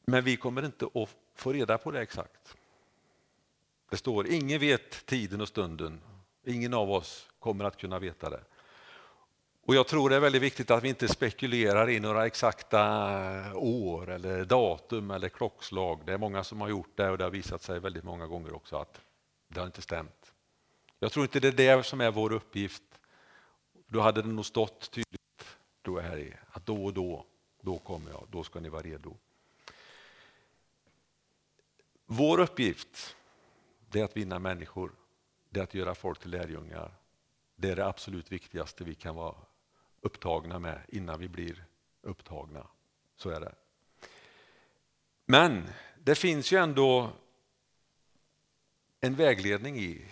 Men vi kommer inte att få reda på det exakt. Det står ingen vet tiden och stunden. Ingen av oss kommer att kunna veta det. Och Jag tror det är väldigt viktigt att vi inte spekulerar i några exakta eh, år eller datum eller klockslag. Det är många som har gjort det och det har visat sig väldigt många gånger också att det har inte stämt. Jag tror inte det är det som är vår uppgift. Då hade det nog stått tydligt då här i, att då och då, då kommer jag, då ska ni vara redo. Vår uppgift är att vinna människor, det är att göra folk till lärjungar. Det är det absolut viktigaste vi kan vara upptagna med innan vi blir upptagna. Så är det. Men det finns ju ändå en vägledning i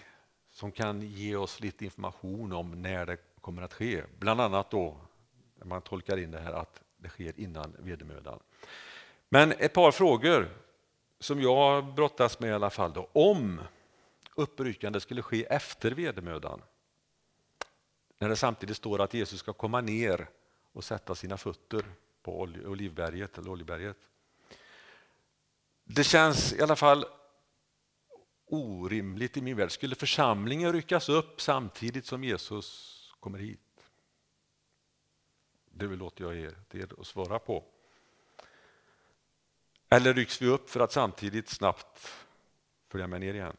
som kan ge oss lite information om när det kommer att ske. Bland annat då, när man tolkar in det här att det sker innan vedermödan. Men ett par frågor som jag brottas med i alla fall, då, om uppryckande skulle ske efter vedermödan, när det samtidigt står att Jesus ska komma ner och sätta sina fötter på Olivberget eller Oljeberget. Det känns i alla fall orimligt i min värld. Skulle församlingen ryckas upp samtidigt som Jesus kommer hit? Det låter jag er, er att svara på. Eller rycks vi upp för att samtidigt snabbt följa med ner igen?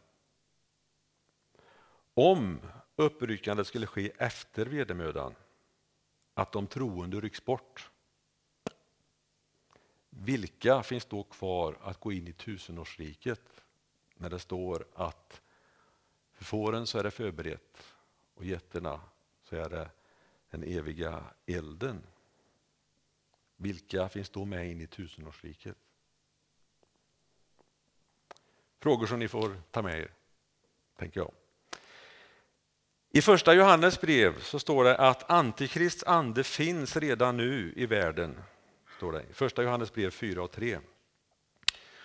Om uppryckandet skulle ske efter vedermödan, att de troende rycks bort, vilka finns då kvar att gå in i tusenårsriket när det står att för fåren så är det förberett och getterna så är det den eviga elden. Vilka finns då med in i tusenårsriket? Frågor som ni får ta med er, tänker jag. I första Johannes brev så står det att Antikrists ande finns redan nu i världen. Står det. I första Johannes brev 4 och 3.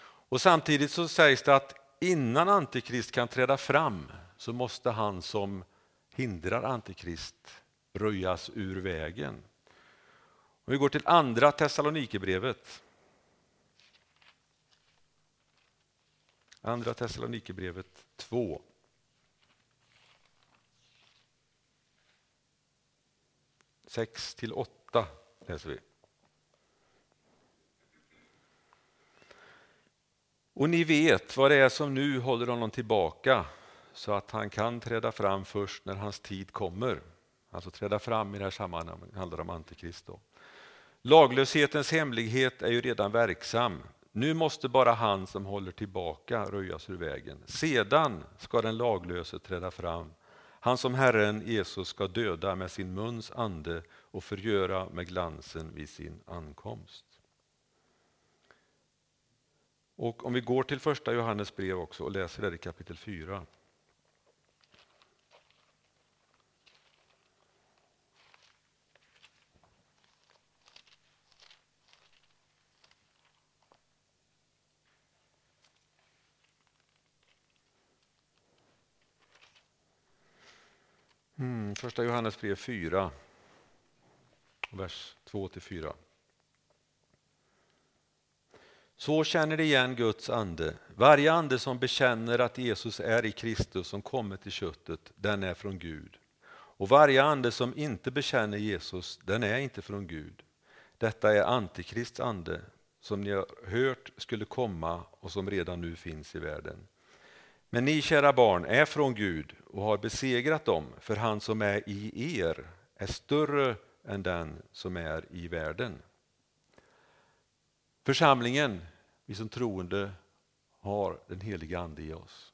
Och samtidigt så sägs det att innan Antikrist kan träda fram så måste han som hindrar Antikrist röjas ur vägen. Om vi går till andra Thessalonikerbrevet. Andra Thessalonikerbrevet 2. Sex till åtta läser vi. Och ni vet vad det är som nu håller honom tillbaka så att han kan träda fram först när hans tid kommer. Alltså träda fram i det här sammanhanget handlar om Antikrist. Då. Laglöshetens hemlighet är ju redan verksam. Nu måste bara han som håller tillbaka röjas ur vägen. Sedan ska den laglöse träda fram. Han som Herren Jesus ska döda med sin muns ande och förgöra med glansen vid sin ankomst. Och om vi går till första Johannes brev också och läser det i kapitel 4. Mm, första Johannesbrev 4, vers 2-4. Så känner de igen Guds ande. Varje ande som bekänner att Jesus är i Kristus som kommit till köttet, den är från Gud. Och varje ande som inte bekänner Jesus, den är inte från Gud. Detta är Antikrists ande, som ni har hört skulle komma och som redan nu finns i världen. Men ni, kära barn, är från Gud och har besegrat dem, för han som är i er är större än den som är i världen. Församlingen, vi som troende, har den heliga Ande i oss.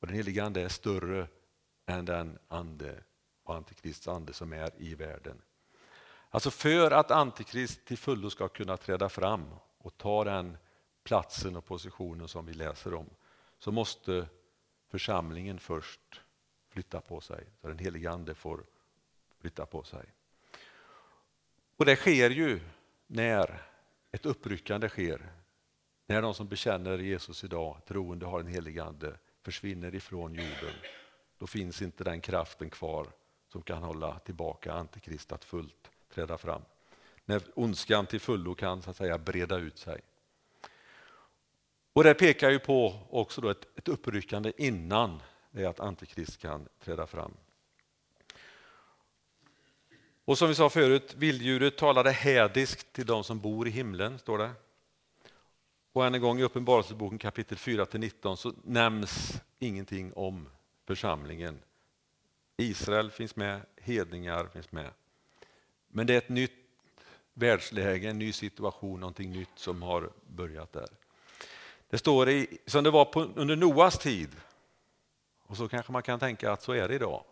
Och den heliga Ande är större än den ande och Antikrists ande som är i världen. Alltså för att Antikrist till fullo ska kunna träda fram och ta den platsen och positionen som vi läser om så måste församlingen först flytta på sig. Så den helige Ande får flytta på sig. Och det sker ju när ett uppryckande sker. När de som bekänner Jesus idag, troende har en helig ande, försvinner ifrån jorden. Då finns inte den kraften kvar som kan hålla tillbaka Antikrist att fullt träda fram. När ondskan till fullo kan så att säga breda ut sig. Och Det pekar ju på också då ett, ett uppryckande innan det att Antikrist kan träda fram. Och som vi sa förut, vilddjuret talade hädiskt till de som bor i himlen, står det. Och än en gång i Uppenbarelseboken kapitel 4-19 så nämns ingenting om församlingen. Israel finns med, hedningar finns med. Men det är ett nytt världsläge, en ny situation, någonting nytt som har börjat där. Det står i, som det var på, under Noas tid, och så kanske man kan tänka att så är det idag.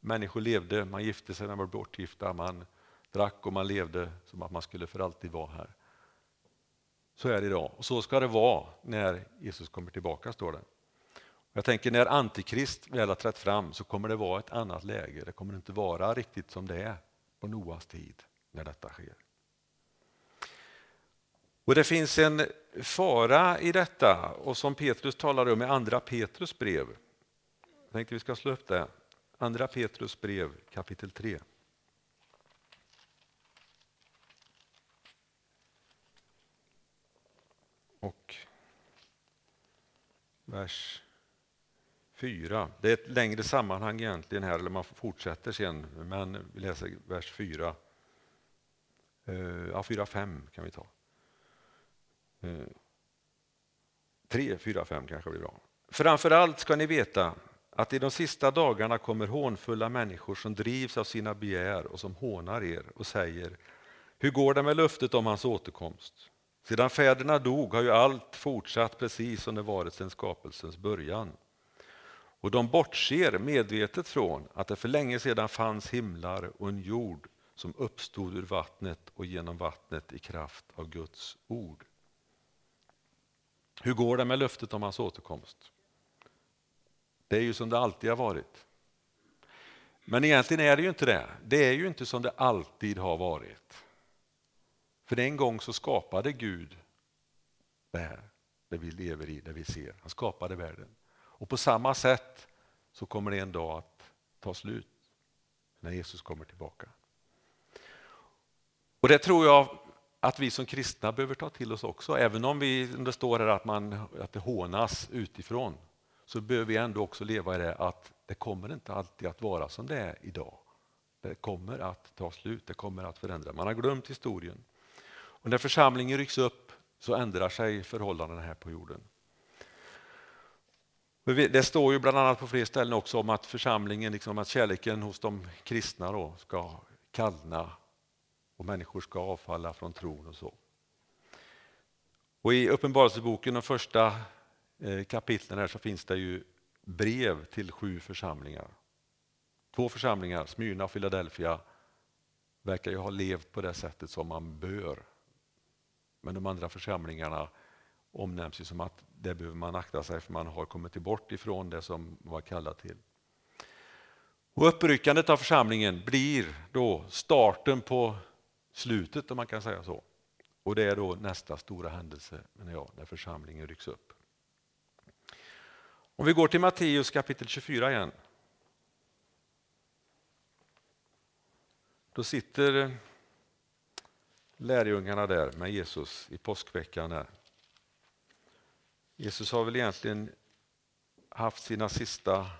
Människor levde, man gifte sig när man var bortgifta, man drack och man levde som att man skulle för alltid vara här. Så är det idag och så ska det vara när Jesus kommer tillbaka står det. Jag tänker när Antikrist väl har trätt fram så kommer det vara ett annat läge. Det kommer inte vara riktigt som det är på Noas tid när detta sker. Och Det finns en fara i detta och som Petrus talar om i andra Petrus brev. Jag tänkte vi ska slå upp det. Andra Petrus brev kapitel 3. Och vers 4. Det är ett längre sammanhang egentligen här, eller man fortsätter sen, men vi läser vers 4. Eh, ja, 4-5 kan vi ta. 3, 4, 5 kanske blir bra. Framför allt ska ni veta att i de sista dagarna kommer hånfulla människor som drivs av sina begär och som hånar er och säger Hur går det med löftet om hans återkomst? Sedan fäderna dog har ju allt fortsatt precis som det varit sedan skapelsens början. Och de bortser medvetet från att det för länge sedan fanns himlar och en jord som uppstod ur vattnet och genom vattnet i kraft av Guds ord. Hur går det med löftet om hans återkomst? Det är ju som det alltid har varit. Men egentligen är det ju inte det. Det är ju inte som det alltid har varit. För en gång så skapade Gud det här, det vi lever i, det vi ser. Han skapade världen. Och på samma sätt så kommer det en dag att ta slut när Jesus kommer tillbaka. Och det tror jag att vi som kristna behöver ta till oss också. Även om vi, det står här att, man, att det hånas utifrån så behöver vi ändå också leva i det att det kommer inte alltid att vara som det är idag. Det kommer att ta slut, det kommer att förändras. Man har glömt historien. Och när församlingen rycks upp så ändrar sig förhållandena här på jorden. Det står ju bland annat på fler ställen också om att församlingen, liksom att kärleken hos de kristna då ska kallna och människor ska avfalla från tron och så. Och I Uppenbarelseboken, de första eh, kapitlen här, så finns det ju brev till sju församlingar. Två församlingar, Smyrna och Philadelphia, verkar ju ha levt på det sättet som man bör. Men de andra församlingarna omnämns ju som att det behöver man akta sig för man har kommit bort ifrån det som var kallat till. Och uppryckandet av församlingen blir då starten på slutet om man kan säga så. Och det är då nästa stora händelse menar jag, när församlingen rycks upp. Om vi går till Matteus kapitel 24 igen. Då sitter lärjungarna där med Jesus i påskveckan. Här. Jesus har väl egentligen haft sina sista,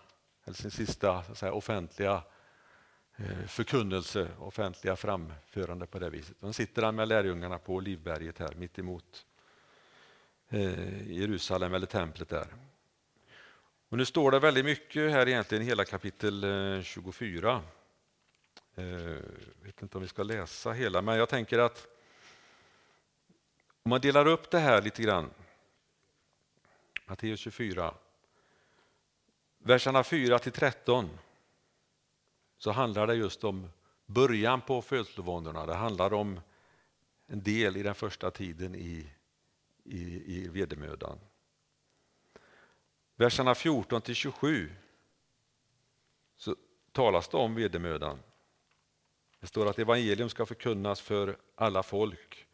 eller sin sista så säga, offentliga Eh, förkunnelse, offentliga framförande på det viset. De sitter han med lärjungarna på Olivberget här mitt emot eh, Jerusalem eller templet där. Och nu står det väldigt mycket här egentligen i hela kapitel eh, 24. Jag vet inte om vi ska läsa hela, men jag tänker att om man delar upp det här lite grann. Matteus 24. Verserna 4 till 13 så handlar det just om början på födslovåndorna. Det handlar om en del i den första tiden i, i, i vedermödan. Verserna 14 till 27 så talas det om vedermödan. Det står att evangelium ska förkunnas för alla folk.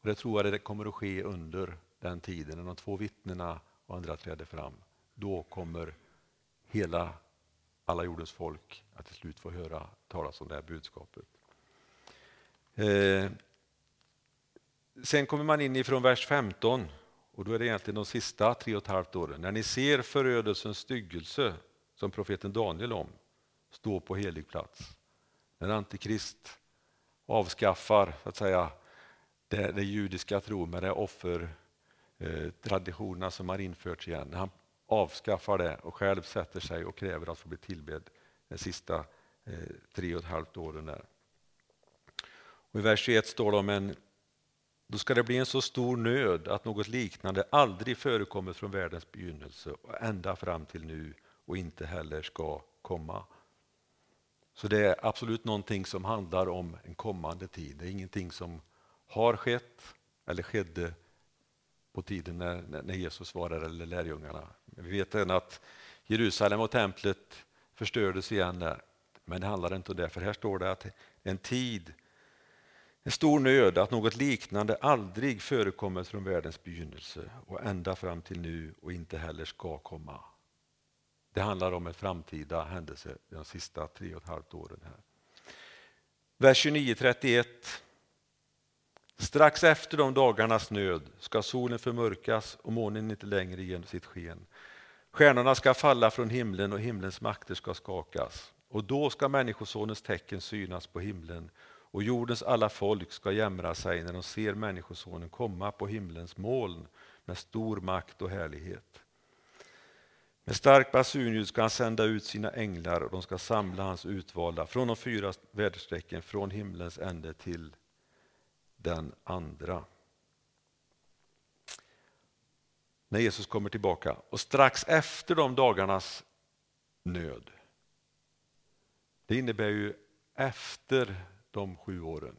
Och Det tror jag det kommer att ske under den tiden när de två vittnena och andra träder fram. Då kommer hela, alla jordens folk att till slut få höra talas om det här budskapet. Eh, sen kommer man in ifrån vers 15 och då är det egentligen de sista tre och ett halvt åren. När ni ser förödelsens styggelse som profeten Daniel om stå på helig plats. När Antikrist avskaffar så att säga, det, det judiska tron med de offertraditionerna eh, som har införts igen. När han avskaffar det och själv sätter sig och kräver att få bli tillbedd de sista eh, tre och ett halvt åren. Där. Och I vers 21 står det om en då ska det bli en så stor nöd att något liknande aldrig förekommit från världens begynnelse och ända fram till nu och inte heller ska komma. Så det är absolut någonting som handlar om en kommande tid. Det är ingenting som har skett eller skedde på tiden när, när Jesus var där, eller lärjungarna. Vi vet än att Jerusalem och templet förstördes igen där. Men det handlar inte om det, för här står det att en tid en stor nöd att något liknande aldrig förekommit från världens begynnelse och ända fram till nu och inte heller ska komma. Det handlar om en framtida händelse de sista tre och ett halvt åren. här. Vers 29-31. Strax efter de dagarnas nöd ska solen förmörkas och månen inte längre ge sitt sken. Stjärnorna ska falla från himlen och himlens makter ska skakas. Och då ska Människosonens tecken synas på himlen och jordens alla folk ska jämra sig när de ser Människosonen komma på himlens moln med stor makt och härlighet. Med stark basunljud ska han sända ut sina änglar och de ska samla hans utvalda från de fyra väderstrecken från himlens ände till den andra. När Jesus kommer tillbaka och strax efter de dagarnas nöd. Det innebär ju efter de sju åren.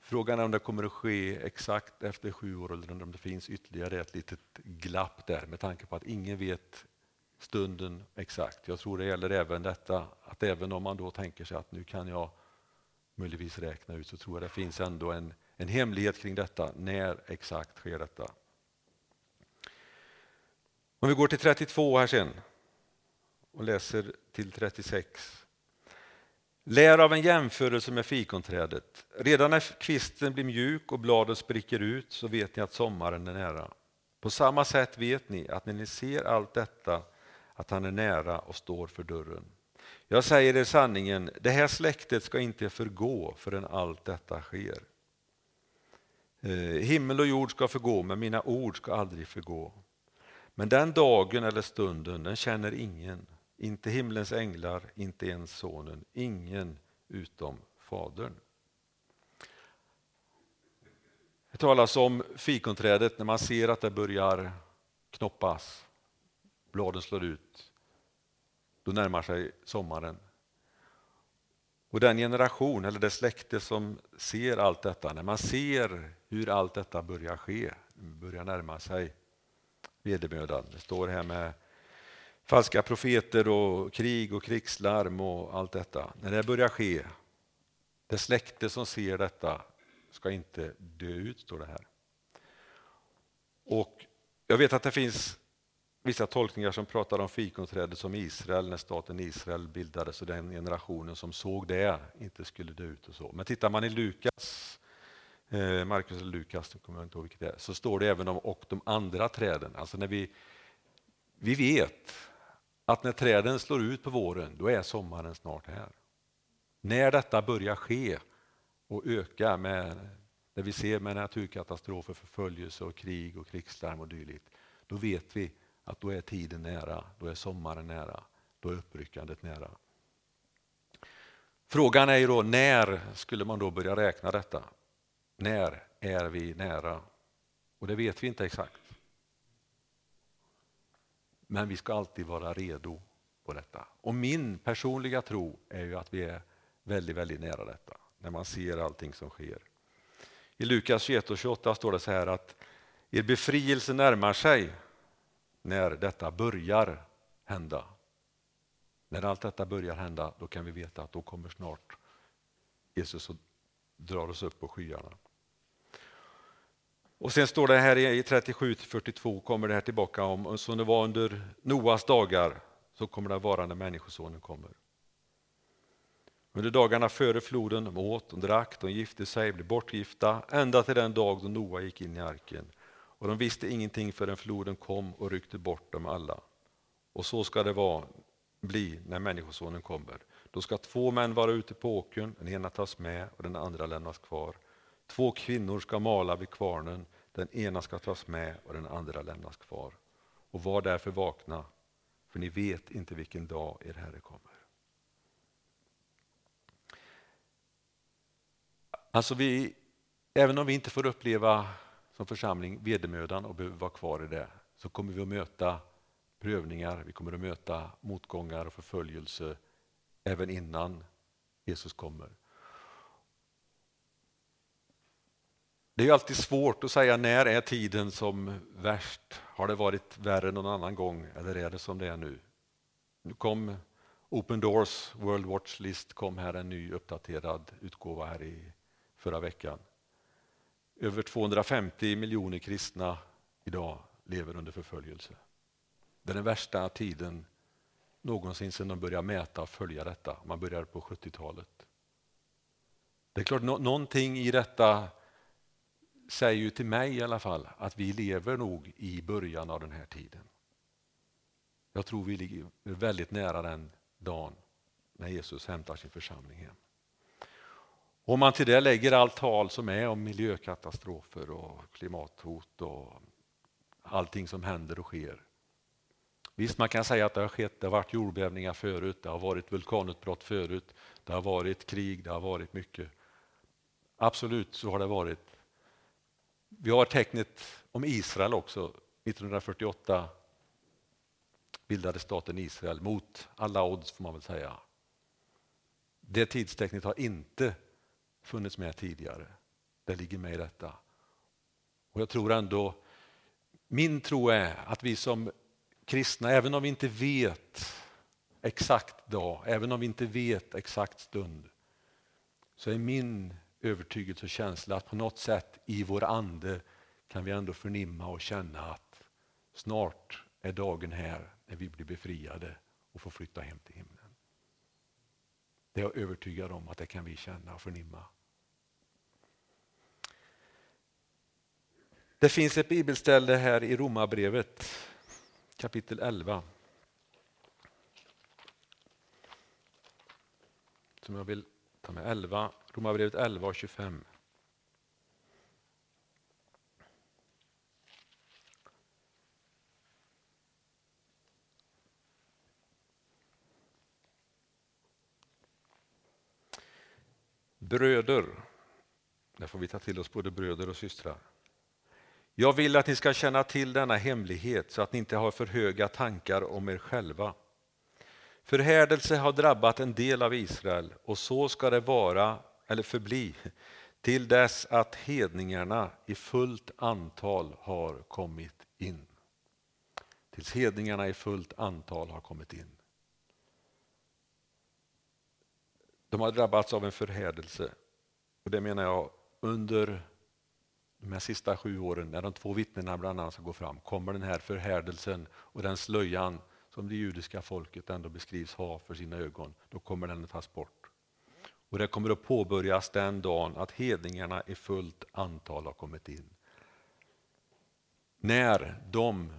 Frågan är om det kommer att ske exakt efter sju år eller om det finns ytterligare ett litet glapp där med tanke på att ingen vet stunden exakt. Jag tror det gäller även detta att även om man då tänker sig att nu kan jag möjligtvis räkna ut så tror jag det finns ändå en, en hemlighet kring detta. När exakt sker detta? Om vi går till 32 här sen och läser till 36. Lär av en jämförelse med fikonträdet. Redan när kvisten blir mjuk och bladet spricker ut så vet ni att sommaren är nära. På samma sätt vet ni att när ni ser allt detta att han är nära och står för dörren. Jag säger er sanningen, det här släktet ska inte förgå förrän allt detta sker. Eh, himmel och jord ska förgå, men mina ord ska aldrig förgå. Men den dagen eller stunden, den känner ingen, inte himlens änglar, inte ens sonen, ingen utom Fadern. Det talas om fikonträdet när man ser att det börjar knoppas, bladen slår ut. Då närmar sig sommaren. Och den generation, eller det släkte som ser allt detta, när man ser hur allt detta börjar ske, börjar närma sig vedermödan. Det står här med falska profeter och krig och krigslarm och allt detta. När det börjar ske, det släkte som ser detta ska inte dö ut, står det här. Och jag vet att det finns vissa tolkningar som pratar om fikonträdet som Israel när staten Israel bildades och den generationen som såg det inte skulle dö ut och så. Men tittar man i Lukas, Eh, Markus eller Lukas, kommer jag inte ihåg vilket det är, så står det även om och de andra träden. Alltså när vi, vi vet att när träden slår ut på våren, då är sommaren snart här. När detta börjar ske och öka med, när vi ser med naturkatastrofer, förföljelse och krig och krigslarm och dylikt, då vet vi att då är tiden nära, då är sommaren nära, då är uppryckandet nära. Frågan är ju då när skulle man då börja räkna detta? När är vi nära? Och det vet vi inte exakt. Men vi ska alltid vara redo på detta. Och min personliga tro är ju att vi är väldigt, väldigt nära detta när man ser allting som sker. I Lukas 21 och 28 står det så här att er befrielse närmar sig när detta börjar hända. När allt detta börjar hända, då kan vi veta att då kommer snart Jesus och drar oss upp på skyarna. Och sen står det här i 37-42 kommer det här tillbaka om, som det var under Noas dagar, så kommer det att vara när Människosonen kommer. Under dagarna före floden de åt, de drack, de gifte sig, blev bortgifta, ända till den dag då Noa gick in i arken. Och de visste ingenting förrän floden kom och ryckte bort dem alla. Och så ska det vara, bli när Människosonen kommer. Då ska två män vara ute på åkern, den ena tas med och den andra lämnas kvar. Två kvinnor ska mala vid kvarnen, den ena ska tas med och den andra lämnas kvar. Och var därför vakna, för ni vet inte vilken dag er Herre kommer. Alltså vi, även om vi inte får uppleva som församling vedermödan och behöver vara kvar i det, så kommer vi att möta prövningar, vi kommer att möta motgångar och förföljelse även innan Jesus kommer. Det är alltid svårt att säga när är tiden som värst. Har det varit värre någon annan gång eller är det som det är nu? Nu kom Open Doors World Watch List kom här en ny uppdaterad utgåva här i förra veckan. Över 250 miljoner kristna idag lever under förföljelse. Det är den värsta tiden någonsin sedan de började mäta och följa detta. Man började på 70-talet. Det är klart, någonting i detta säger ju till mig i alla fall att vi lever nog i början av den här tiden. Jag tror vi ligger väldigt nära den dagen när Jesus hämtar sin församling hem. Om man till det lägger allt tal som är om miljökatastrofer och klimathot och allting som händer och sker. Visst, man kan säga att det har skett, det har varit jordbävningar förut, det har varit vulkanutbrott förut, det har varit krig, det har varit mycket. Absolut, så har det varit. Vi har tecknet om Israel också. 1948 bildade staten Israel mot alla odds får man väl säga. Det tidstecknet har inte funnits med tidigare. Det ligger med i detta. Och jag tror ändå, min tro är att vi som kristna, även om vi inte vet exakt dag, även om vi inte vet exakt stund, så är min övertygelse och känsla att på något sätt i vår ande kan vi ändå förnimma och känna att snart är dagen här när vi blir befriade och får flytta hem till himlen. Det är jag övertygad om att det kan vi känna och förnimma. Det finns ett bibelställe här i Romarbrevet kapitel 11. Som jag vill avsluta med 11, Romarbrevet 11 och 25. Bröder, där får vi ta till oss både bröder och systrar. Jag vill att ni ska känna till denna hemlighet så att ni inte har för höga tankar om er själva. Förhärdelse har drabbat en del av Israel och så ska det vara eller förbli till dess att hedningarna i fullt antal har kommit in. Tills hedningarna i fullt antal har kommit in. De har drabbats av en förhärdelse. Och det menar jag under de här sista sju åren när de två vittnena bland annat ska gå fram kommer den här förhärdelsen och den slöjan som det judiska folket ändå beskrivs ha för sina ögon, då kommer den att tas bort. Och det kommer att påbörjas den dagen att hedningarna i fullt antal har kommit in. När de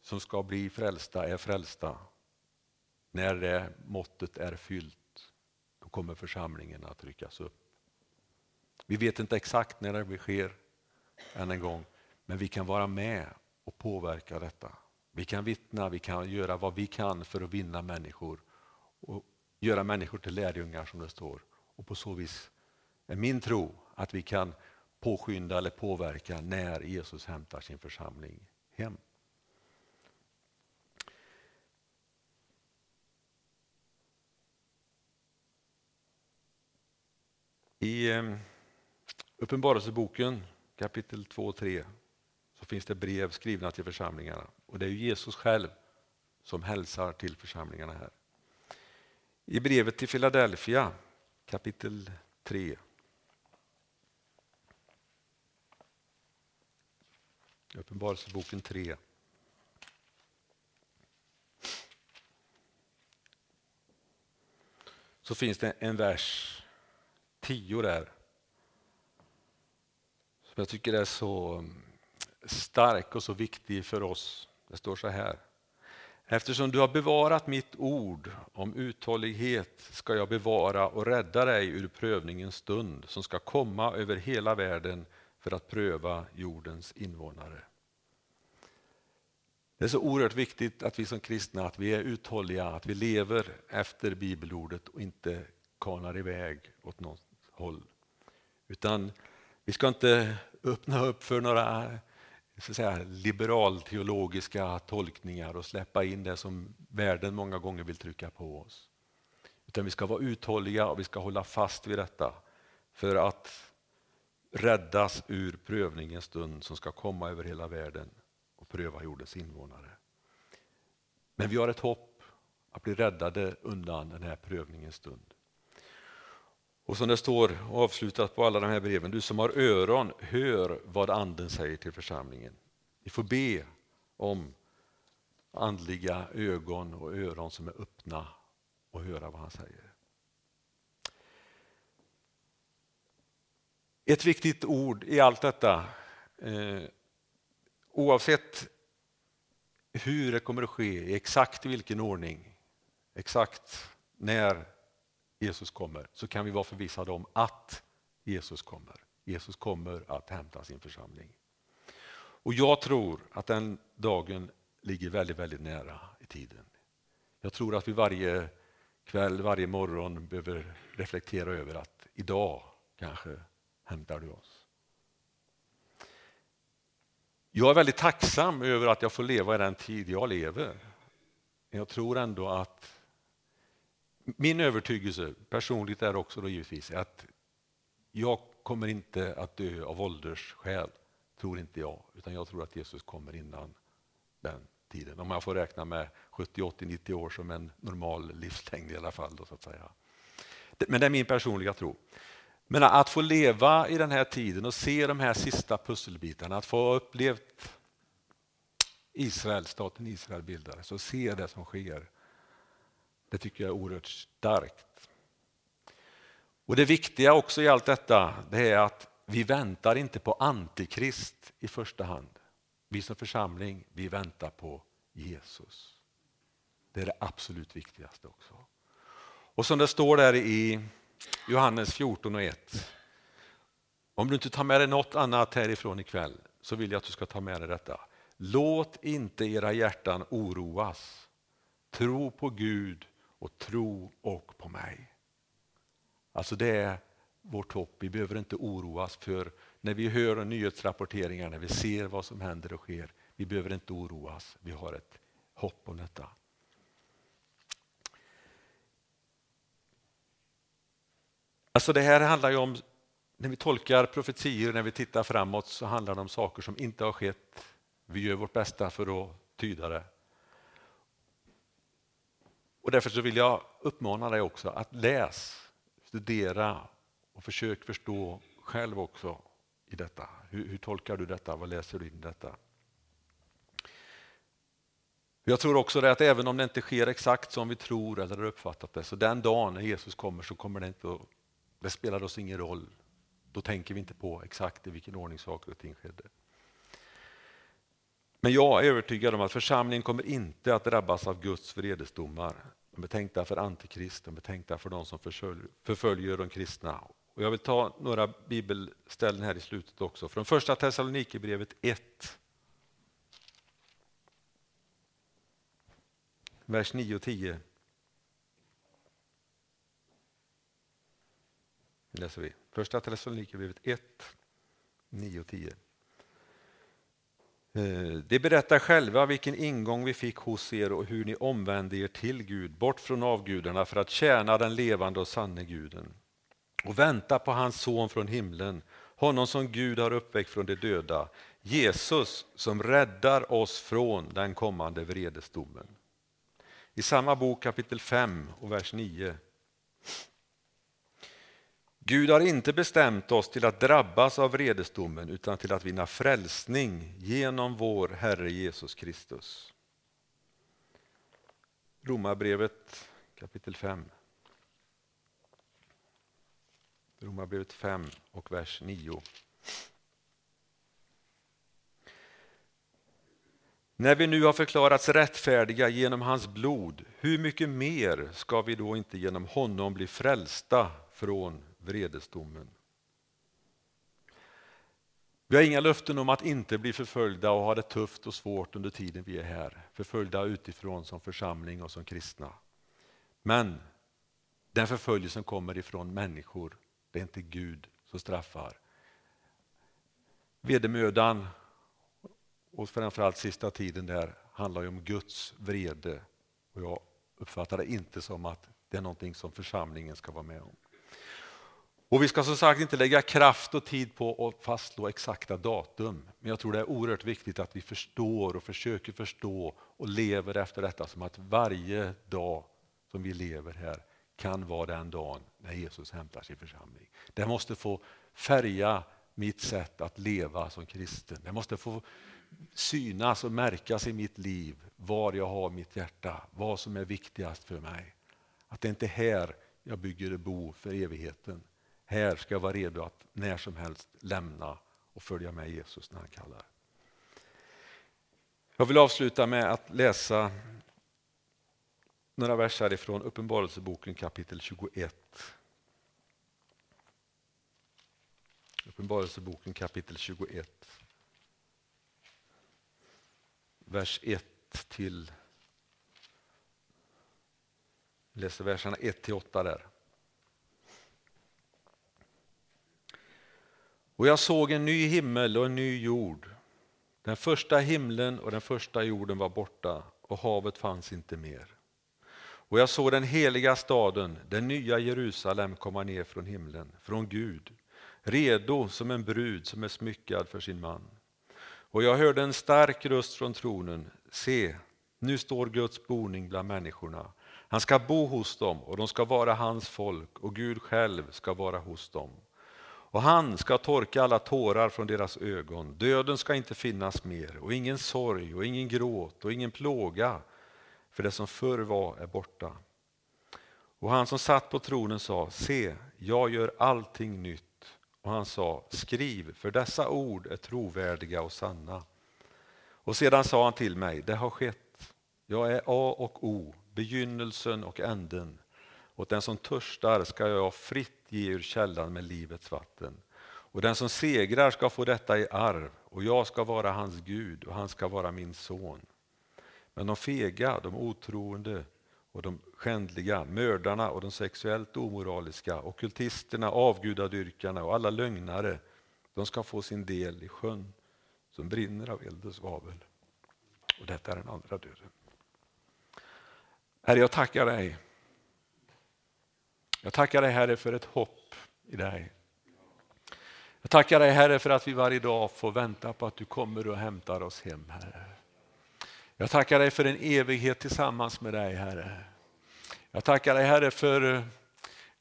som ska bli frälsta är frälsta, när det måttet är fyllt, då kommer församlingen att ryckas upp. Vi vet inte exakt när det sker, än en gång, men vi kan vara med och påverka detta. Vi kan vittna, vi kan göra vad vi kan för att vinna människor och göra människor till lärjungar som det står. Och på så vis är min tro att vi kan påskynda eller påverka när Jesus hämtar sin församling hem. I eh, Uppenbarelseboken kapitel 2 och 3 finns det brev skrivna till församlingarna. Och det är Jesus själv som hälsar till församlingarna här. I brevet till Philadelphia kapitel 3 Uppenbarelseboken 3 så finns det en vers 10 där Som jag tycker är så stark och så viktig för oss. Det står så här. Eftersom du har bevarat mitt ord om uthållighet ska jag bevara och rädda dig ur prövningens stund som ska komma över hela världen för att pröva jordens invånare. Det är så oerhört viktigt att vi som kristna att vi är uthålliga, att vi lever efter bibelordet och inte kanar iväg åt något håll. Utan vi ska inte öppna upp för några så säga, liberalteologiska tolkningar och släppa in det som världen många gånger vill trycka på oss. Utan vi ska vara uthålliga och vi ska hålla fast vid detta för att räddas ur prövningens stund som ska komma över hela världen och pröva jordens invånare. Men vi har ett hopp att bli räddade undan den här prövningens stund. Och som det står avslutat på alla de här breven, du som har öron, hör vad anden säger till församlingen. Vi får be om andliga ögon och öron som är öppna och höra vad han säger. Ett viktigt ord i allt detta, eh, oavsett hur det kommer att ske, i exakt vilken ordning, exakt när Jesus kommer så kan vi vara förvissade om att Jesus kommer. Jesus kommer att hämta sin församling. Och jag tror att den dagen ligger väldigt, väldigt nära i tiden. Jag tror att vi varje kväll, varje morgon behöver reflektera över att idag kanske hämtar du oss. Jag är väldigt tacksam över att jag får leva i den tid jag lever. Men jag tror ändå att min övertygelse personligt är också då givetvis att jag kommer inte att dö av åldersskäl, tror inte jag, utan jag tror att Jesus kommer innan den tiden. Om jag får räkna med 70, 80, 90 år som en normal livslängd i alla fall. Då, så att säga. Men det är min personliga tro. Men att få leva i den här tiden och se de här sista pusselbitarna, att få ha upplevt Israel, staten Israel bildades och se det som sker. Det tycker jag är oerhört starkt. Och Det viktiga också i allt detta det är att vi väntar inte på antikrist i första hand. Vi som församling, vi väntar på Jesus. Det är det absolut viktigaste också. Och som det står där i Johannes 14 och 1. Om du inte tar med dig något annat härifrån ikväll så vill jag att du ska ta med dig detta. Låt inte era hjärtan oroas. Tro på Gud och tro och på mig. Alltså det är vårt hopp. Vi behöver inte oroas för när vi hör nyhetsrapporteringar, när vi ser vad som händer och sker. Vi behöver inte oroas. Vi har ett hopp om detta. Alltså det här handlar ju om, när vi tolkar profetier, när vi tittar framåt så handlar det om saker som inte har skett. Vi gör vårt bästa för att tyda det. Och därför så vill jag uppmana dig också att läs, studera och försök förstå själv också i detta. Hur, hur tolkar du detta? Vad läser du in i detta? Jag tror också det att även om det inte sker exakt som vi tror eller har uppfattat det, så den dagen när Jesus kommer så kommer det inte att det spelar oss ingen roll. Då tänker vi inte på exakt i vilken ordning saker och ting skedde. Men jag är övertygad om att församlingen kommer inte att drabbas av Guds vredesdomar. De är tänkta för antikrist, de är tänkta för de som förföljer de kristna. Och jag vill ta några bibelställen här i slutet också. Från första Thessalonikerbrevet 1. Vers 9 och 10. läser vi. Första Thessalonikerbrevet 1, 9 och 10. Eh, de berättar själva vilken ingång vi fick hos er och hur ni omvände er till Gud, bort från avgudarna för att tjäna den levande och sanne guden och vänta på hans son från himlen, honom som Gud har uppväckt från de döda, Jesus som räddar oss från den kommande vredesdomen. I samma bok kapitel 5 och vers 9 Gud har inte bestämt oss till att drabbas av vredesdomen utan till att vinna frälsning genom vår Herre Jesus Kristus. Romarbrevet kapitel 5. Romarbrevet 5 och vers 9. När vi nu har förklarats rättfärdiga genom hans blod, hur mycket mer ska vi då inte genom honom bli frälsta från vredesdomen. Vi har inga löften om att inte bli förföljda och ha det tufft och svårt under tiden vi är här. Förföljda utifrån som församling och som kristna. Men den förföljelsen kommer ifrån människor. Det är inte Gud som straffar. Vedermödan och framförallt sista tiden där handlar ju om Guds vrede. Och jag uppfattar det inte som att det är någonting som församlingen ska vara med om. Och Vi ska som sagt inte lägga kraft och tid på att fastslå exakta datum. Men jag tror det är oerhört viktigt att vi förstår och försöker förstå och lever efter detta som att varje dag som vi lever här kan vara den dagen när Jesus hämtar sin församling. Det måste få färga mitt sätt att leva som kristen. Det måste få synas och märkas i mitt liv var jag har mitt hjärta, vad som är viktigast för mig. Att det inte är här jag bygger bo för evigheten här ska jag vara redo att när som helst lämna och följa med Jesus när han kallar. Jag vill avsluta med att läsa några verser ifrån Uppenbarelseboken kapitel 21. Uppenbarelseboken kapitel 21. Vers 1 till... Jag läser verserna 1 till 8 där. Och jag såg en ny himmel och en ny jord. Den första himlen och den första jorden var borta och havet fanns inte mer. Och jag såg den heliga staden, den nya Jerusalem, komma ner från himlen, från Gud, redo som en brud som är smyckad för sin man. Och jag hörde en stark röst från tronen. Se, nu står Guds boning bland människorna. Han ska bo hos dem och de ska vara hans folk och Gud själv ska vara hos dem. Och han ska torka alla tårar från deras ögon. Döden ska inte finnas mer och ingen sorg och ingen gråt och ingen plåga för det som förr var är borta. Och han som satt på tronen sa, se, jag gör allting nytt. Och han sa, skriv, för dessa ord är trovärdiga och sanna. Och sedan sa han till mig, det har skett. Jag är A och O, begynnelsen och änden. Åt den som törstar ska jag fritt ge ur källan med livets vatten. Och den som segrar ska få detta i arv, och jag ska vara hans Gud och han ska vara min son. Men de fega, de otroende och de skändliga, mördarna och de sexuellt omoraliska, okultisterna, avgudadyrkarna och alla lögnare, de ska få sin del i sjön som brinner av eld och svavel. Och detta är den andra döden. Herre, jag tackar dig. Jag tackar dig Herre för ett hopp i dig. Jag tackar dig Herre för att vi varje dag får vänta på att du kommer och hämtar oss hem Herre. Jag tackar dig för en evighet tillsammans med dig Herre. Jag tackar dig Herre för eh,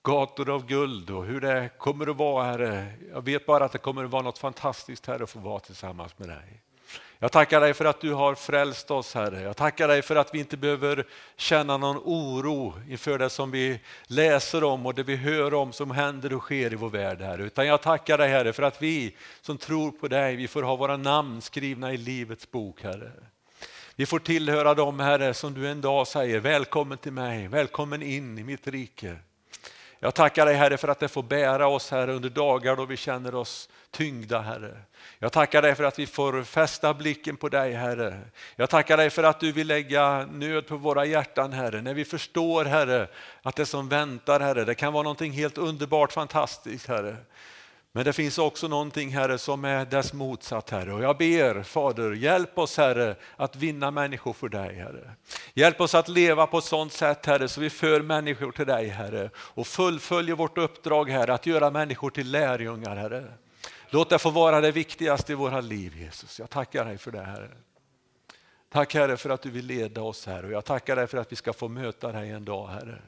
gator av guld och hur det kommer att vara Herre. Jag vet bara att det kommer att vara något fantastiskt Herre att få vara tillsammans med dig. Jag tackar dig för att du har frälst oss Herre. Jag tackar dig för att vi inte behöver känna någon oro inför det som vi läser om och det vi hör om som händer och sker i vår värld Herre. Utan jag tackar dig Herre för att vi som tror på dig, vi får ha våra namn skrivna i Livets bok Herre. Vi får tillhöra dem Herre som du en dag säger, välkommen till mig, välkommen in i mitt rike. Jag tackar dig Herre för att det får bära oss Herre under dagar då vi känner oss tyngda Herre. Jag tackar dig för att vi får fästa blicken på dig Herre. Jag tackar dig för att du vill lägga nöd på våra hjärtan Herre. När vi förstår Herre att det som väntar Herre, det kan vara någonting helt underbart fantastiskt Herre. Men det finns också någonting Herre som är dess motsatt Herre. Och jag ber Fader, hjälp oss Herre att vinna människor för dig Herre. Hjälp oss att leva på ett sådant sätt Herre så vi för människor till dig Herre. Och fullföljer vårt uppdrag Herre att göra människor till lärjungar Herre. Låt det få vara det viktigaste i våra liv Jesus. Jag tackar dig för det Herre. Tack Herre för att du vill leda oss Herre och jag tackar dig för att vi ska få möta dig en dag Herre.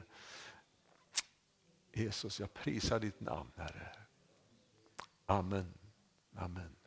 Jesus, jag prisar ditt namn Herre. Amen. Amen.